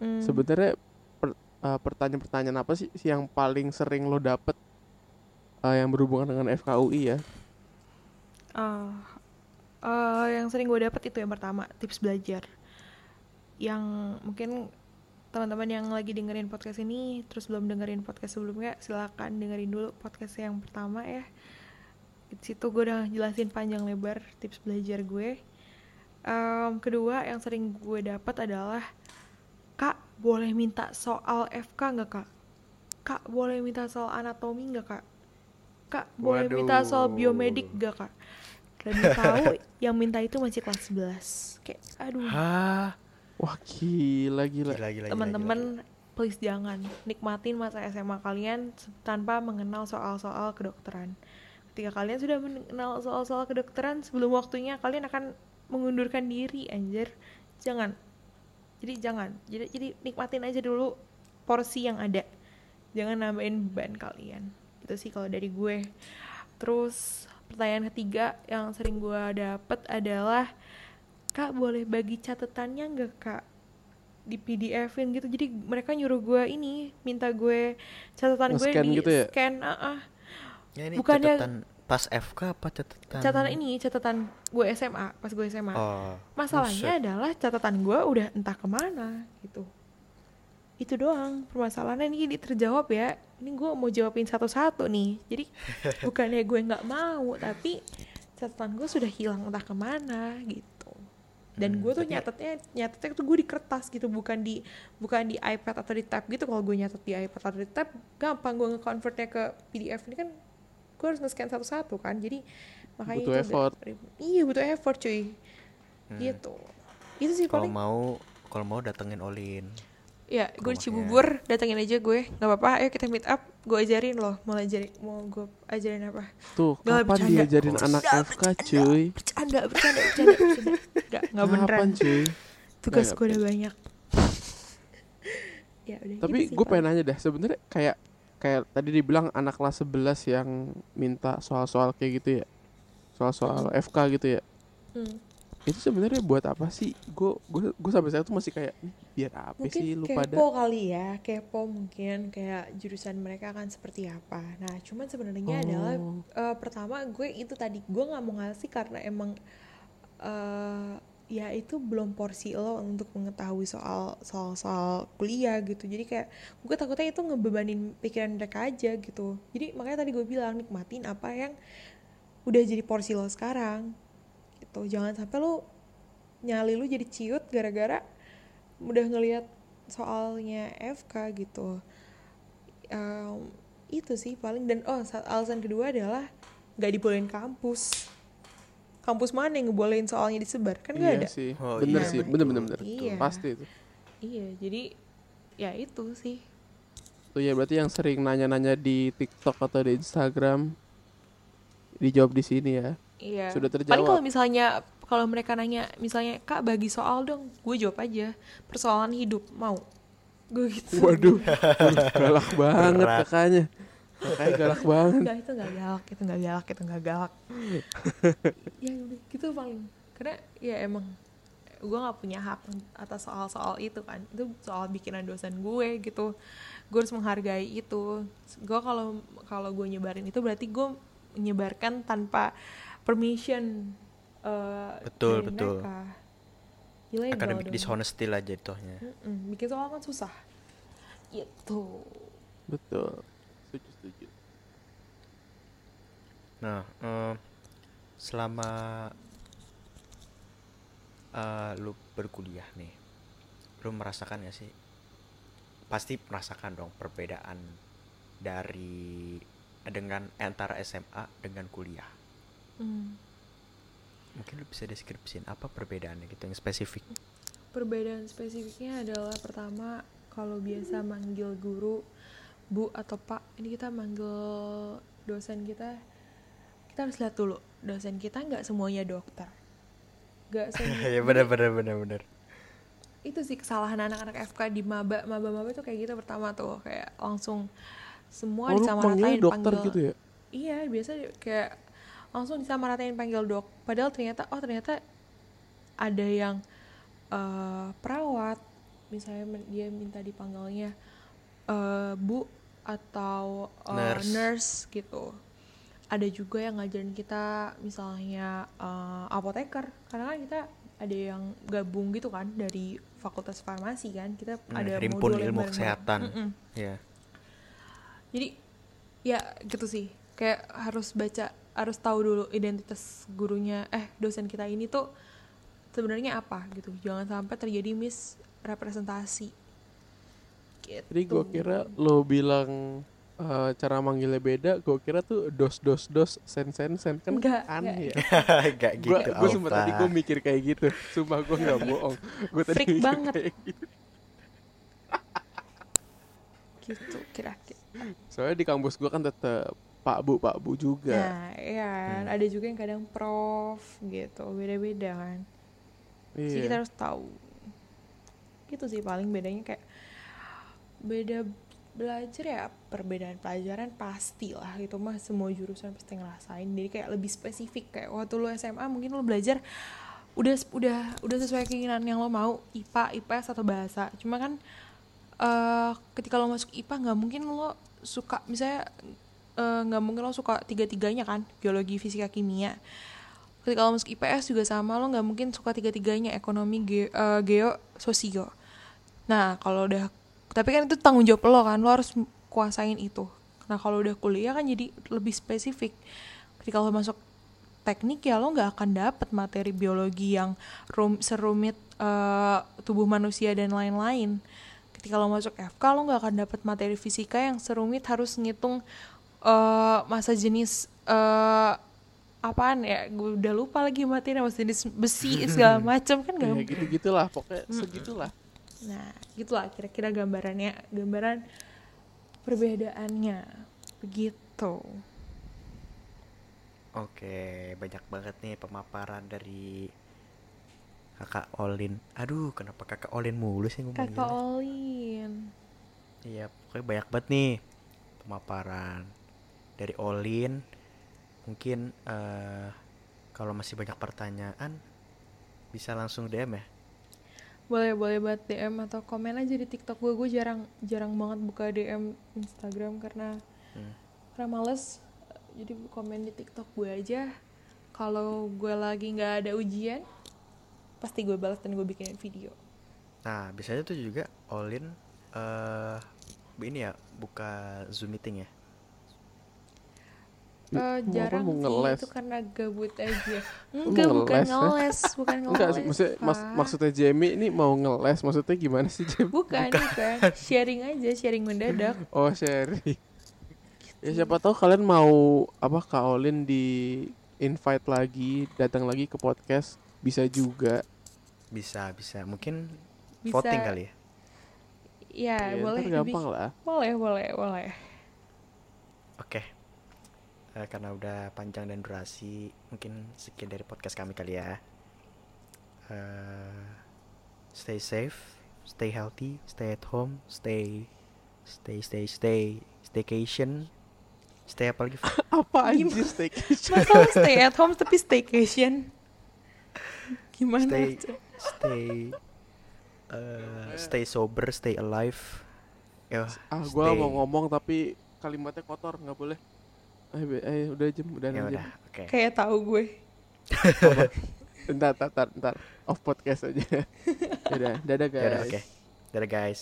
Hmm. Sebenarnya per- eh, pertanyaan-pertanyaan apa sih sih yang paling sering lo dapet eh, yang berhubungan dengan FKUI ya? Ah, eh, yang sering gue dapat itu yang pertama tips belajar. Yang mungkin teman-teman yang lagi dengerin podcast ini terus belum dengerin podcast sebelumnya silakan dengerin dulu podcast yang pertama ya. Di situ gue udah jelasin panjang lebar tips belajar gue. Em, kedua yang sering gue dapat adalah kak boleh minta soal FK nggak kak? Kak boleh minta soal anatomi nggak kak? Kak boleh minta soal Waduh. biomedik gak kak? Dan tahu yang minta itu masih kelas 11 Kayak aduh Hah? Wah gila gila. Gila, gila, Teman-teman please jangan Nikmatin masa SMA kalian tanpa mengenal soal-soal kedokteran. Ketika kalian sudah mengenal soal-soal kedokteran Sebelum waktunya kalian akan mengundurkan diri anjir. Jangan. Jadi jangan. Jadi, jadi nikmatin aja dulu porsi yang ada. Jangan nambahin beban kalian. Itu sih kalau dari gue. Terus pertanyaan ketiga yang sering gue dapet adalah Kak boleh bagi catatannya nggak kak di PDF-in gitu jadi mereka nyuruh gue ini minta gue catatan gue di gitu ya? scan ah, ah. Ya, ini Bukannya- catatan pas FK apa catatan? catatan ini catatan gue SMA pas gue SMA Oh. masalahnya buset. adalah catatan gue udah entah ke mana gitu itu doang permasalahannya ini terjawab ya ini gue mau jawabin satu-satu nih jadi bukannya gue nggak mau tapi catatan gue sudah hilang entah ke mana gitu dan Hmm, gue tuh nyatetnya nyatetnya tuh gue di kertas gitu bukan di bukan di iPad atau di tab gitu kalau gue nyatet di iPad atau di tab gampang gue nge-convertnya ke PDF ini kan gue harus nge-scan satu-satu kan jadi makanya Butuh itu effort. ribet. iya butuh effort cuy Hmm. gitu itu sih Kalau paling mau kalau mau datengin Olin. Ya, gue di. Cibubur, datengin aja gue. Gak apa-apa, ayo kita meet up. Gue ajarin loh, mau ajarin, mau gue ajarin apa? Tuh, Gak, kapan bercanda. diajarin anak Bercanda, FK cuy? Bercanda, bercanda, bercanda, bercanda. Gak, gak beneran. Cuy? Tugas Nggak, gue udah banyak. ya udah Tapi gitu gue pengen nanya deh, sebenarnya kayak kayak tadi dibilang anak kelas 11 yang minta soal-soal kayak gitu ya. Soal-soal FK gitu ya. Hmm. Itu sebenarnya buat apa sih? Gue gue gue sampai sekarang tuh masih kayak "Nih, biar apa Mungkin sih lu kepo pada? kali ya, kepo mungkin kayak jurusan mereka akan seperti apa. Nah, cuman sebenarnya adalah Oh. eh, pertama gue itu tadi gue nggak mau ngasih karena emang eh ya itu belum porsi lo untuk mengetahui soal soal soal kuliah gitu jadi kayak gue takutnya itu ngebebanin pikiran mereka aja gitu jadi makanya tadi gue bilang nikmatin apa yang udah jadi porsi lo sekarang gitu jangan sampai lo nyali lu jadi ciut gara-gara udah ngelihat soalnya FK gitu Em, itu sih paling dan oh sa- alasan kedua adalah nggak dibolehin kampus kampus mana yang ngebolehin soalnya disebar kan nggak iya ada sih. Oh, bener iya, sih, bener bener bener. Iya. Pasti itu. iya jadi ya itu sih Tuh ya berarti yang sering nanya-nanya di TikTok atau di Instagram dijawab di sini ya. Iya Sudah paling terjawab. kalau misalnya kalau mereka nanya misalnya kak bagi soal dong gue jawab aja persoalan hidup mau gue gitu Waduh, galak banget Berat. kakaknya. Kakaknya galak banget. Enggak, itu nggak galak, itu nggak galak, itu nggak galak. ya udah, gitu paling. Karena ya emang gue nggak punya hak atas soal-soal itu kan. Itu soal bikinan dosen gue gitu. Gue harus menghargai itu. Gue kalau kalau gue nyebarin itu berarti gue menyebarkan tanpa permission. eh, Betul, dari betul. mereka. Academic dong. dishonesty lah jatuhnya. Mm-mm, bikin soal kan susah. Gitu. Betul. Setuju, setuju. Nah, eh, selama eh, lu berkuliah nih, lu merasakan gak sih? Pasti merasakan dong perbedaan dari dengan antara SMA dengan kuliah. Hmm. Mungkin lu bisa deskripsiin apa perbedaannya gitu yang spesifik. Perbedaan spesifiknya adalah pertama kalau biasa manggil guru bu atau pak, ini kita manggil dosen kita kita harus lihat dulu dosen kita nggak semuanya dokter, nggak semuanya. ya benar benar benar benar. itu sih kesalahan anak-anak FK di maba maba maba tuh kayak gitu pertama tuh kayak langsung semua Oh, disamaratain dokter panggil gitu ya? iya biasa kayak langsung disamaratain panggil dok. Padahal ternyata oh ternyata ada yang eh, perawat. Misalnya dia minta dipanggilnya eh, bu atau eh, Nurse. nurse gitu. Ada juga yang ngajarin kita misalnya eh, apoteker. Karena kan kita ada yang gabung gitu kan dari fakultas farmasi kan. Kita Hmm, ada Himpun modul ilmu kesehatan. Ya. jadi ya gitu sih. Kayak harus baca harus tahu dulu identitas gurunya eh dosen kita ini tuh sebenarnya apa gitu jangan sampai terjadi misrepresentasi gitu Jadi gua kira lo bilang eh, cara manggilnya beda, gua kira tuh dos dos dos sen sen sen kan Enggak, aneh ya. Gak gitu. Gua gua sumpah tadi gua mikir kayak gitu. Sumpah gua nggak bohong. Gua tadi Freak mikir banget. kayak gitu. gitu kira-kira Soalnya di kampus gua kan tetep Pak Bu Pak Bu juga. nah ya kan. Ada juga yang kadang prof gitu beda-beda kan. Jadi kita Iya. harus tahu. Gitu sih paling bedanya kayak beda belajar ya perbedaan pelajaran pasti lah gitu. Mah semua jurusan pasti ngerasain. Jadi kayak lebih spesifik kayak waktu lu SMA mungkin lu belajar udah udah udah sesuai keinginan yang lo mau IPA IPS atau bahasa. Cuma kan eh ketika lo masuk IPA nggak mungkin lo suka misalnya eh, nggak mungkin lo suka tiga tiganya kan geologi fisika kimia. Ketika lo masuk IPS juga sama lo nggak mungkin suka tiga tiganya ekonomi ge- eh, geo sosio. Nah kalau udah tapi kan itu tanggung jawab lo kan lo harus kuasain itu. Nah kalau udah kuliah kan jadi lebih spesifik. Ketika lo masuk teknik ya lo nggak akan dapet materi biologi yang rum serumit eh, tubuh manusia dan lain-lain. Ketika lo masuk FK lo nggak akan dapet materi fisika yang serumit harus ngitung eh, masa jenis eh, apaan ya gue udah lupa lagi materi masa jenis besi segala macam kan ya nggak gitu gitulah pokoknya segitulah Nah, gitulah kira-kira gambarannya, gambaran perbedaannya. Begitu. Oke, banyak banget nih pemaparan dari kakak Olin. Aduh, kenapa kakak Olin mulu sih ngomongnya? Kakak Olin. Iya, pokoknya banyak banget nih pemaparan dari Olin. Mungkin eh kalau masih banyak pertanyaan bisa langsung DM ya. Boleh boleh buat DM atau komen aja di TikTok gue. Gue jarang jarang banget buka DM Instagram karena Hmm. karena males. Jadi komen di TikTok gue aja. Kalau gue lagi nggak ada ujian, pasti gue balas dan gue bikinin video. Nah, biasanya tuh juga Olin eh ini ya buka Zoom meeting ya. Eh, Mau apa, jarang sih ngeles? itu karena gabut aja. Enggak, bukan ngeles, ya? ngeles, bukan ngeles. enggak sih maksudnya mas, maksudnya Jamie ini mau ngeles maksudnya gimana sih Jamie Bukan, bukan. Sharing aja, sharing mendadak. oh sharing ya siapa tahu kalian mau apa Kak Olin di invite lagi datang lagi ke podcast bisa juga Bisa, bisa. Mungkin Bisa. voting kali ya. Ya, Ya, boleh. gampang lebih- lah Boleh, boleh, boleh. Oke. Eh, karena udah panjang dan durasi, mungkin sekian dari podcast kami kali ya. Eh, stay safe, stay healthy, stay at home, stay, stay, stay, stay, staycation, stay apa lagi? Apa anjir staycation Masa stay at home tapi staycation? Gimana? Stay- stay, eh, stay sober, stay alive. Ya, ah gua stay- mau ngomong tapi kalimatnya kotor nggak boleh eh, be- eh udah jam udah Ya jam udah, oke. Kayak tahu gue. Bentar, bentar, bentar, bentar. Off podcast aja. Dadah Ya udah, guys. oke. Dadah guys.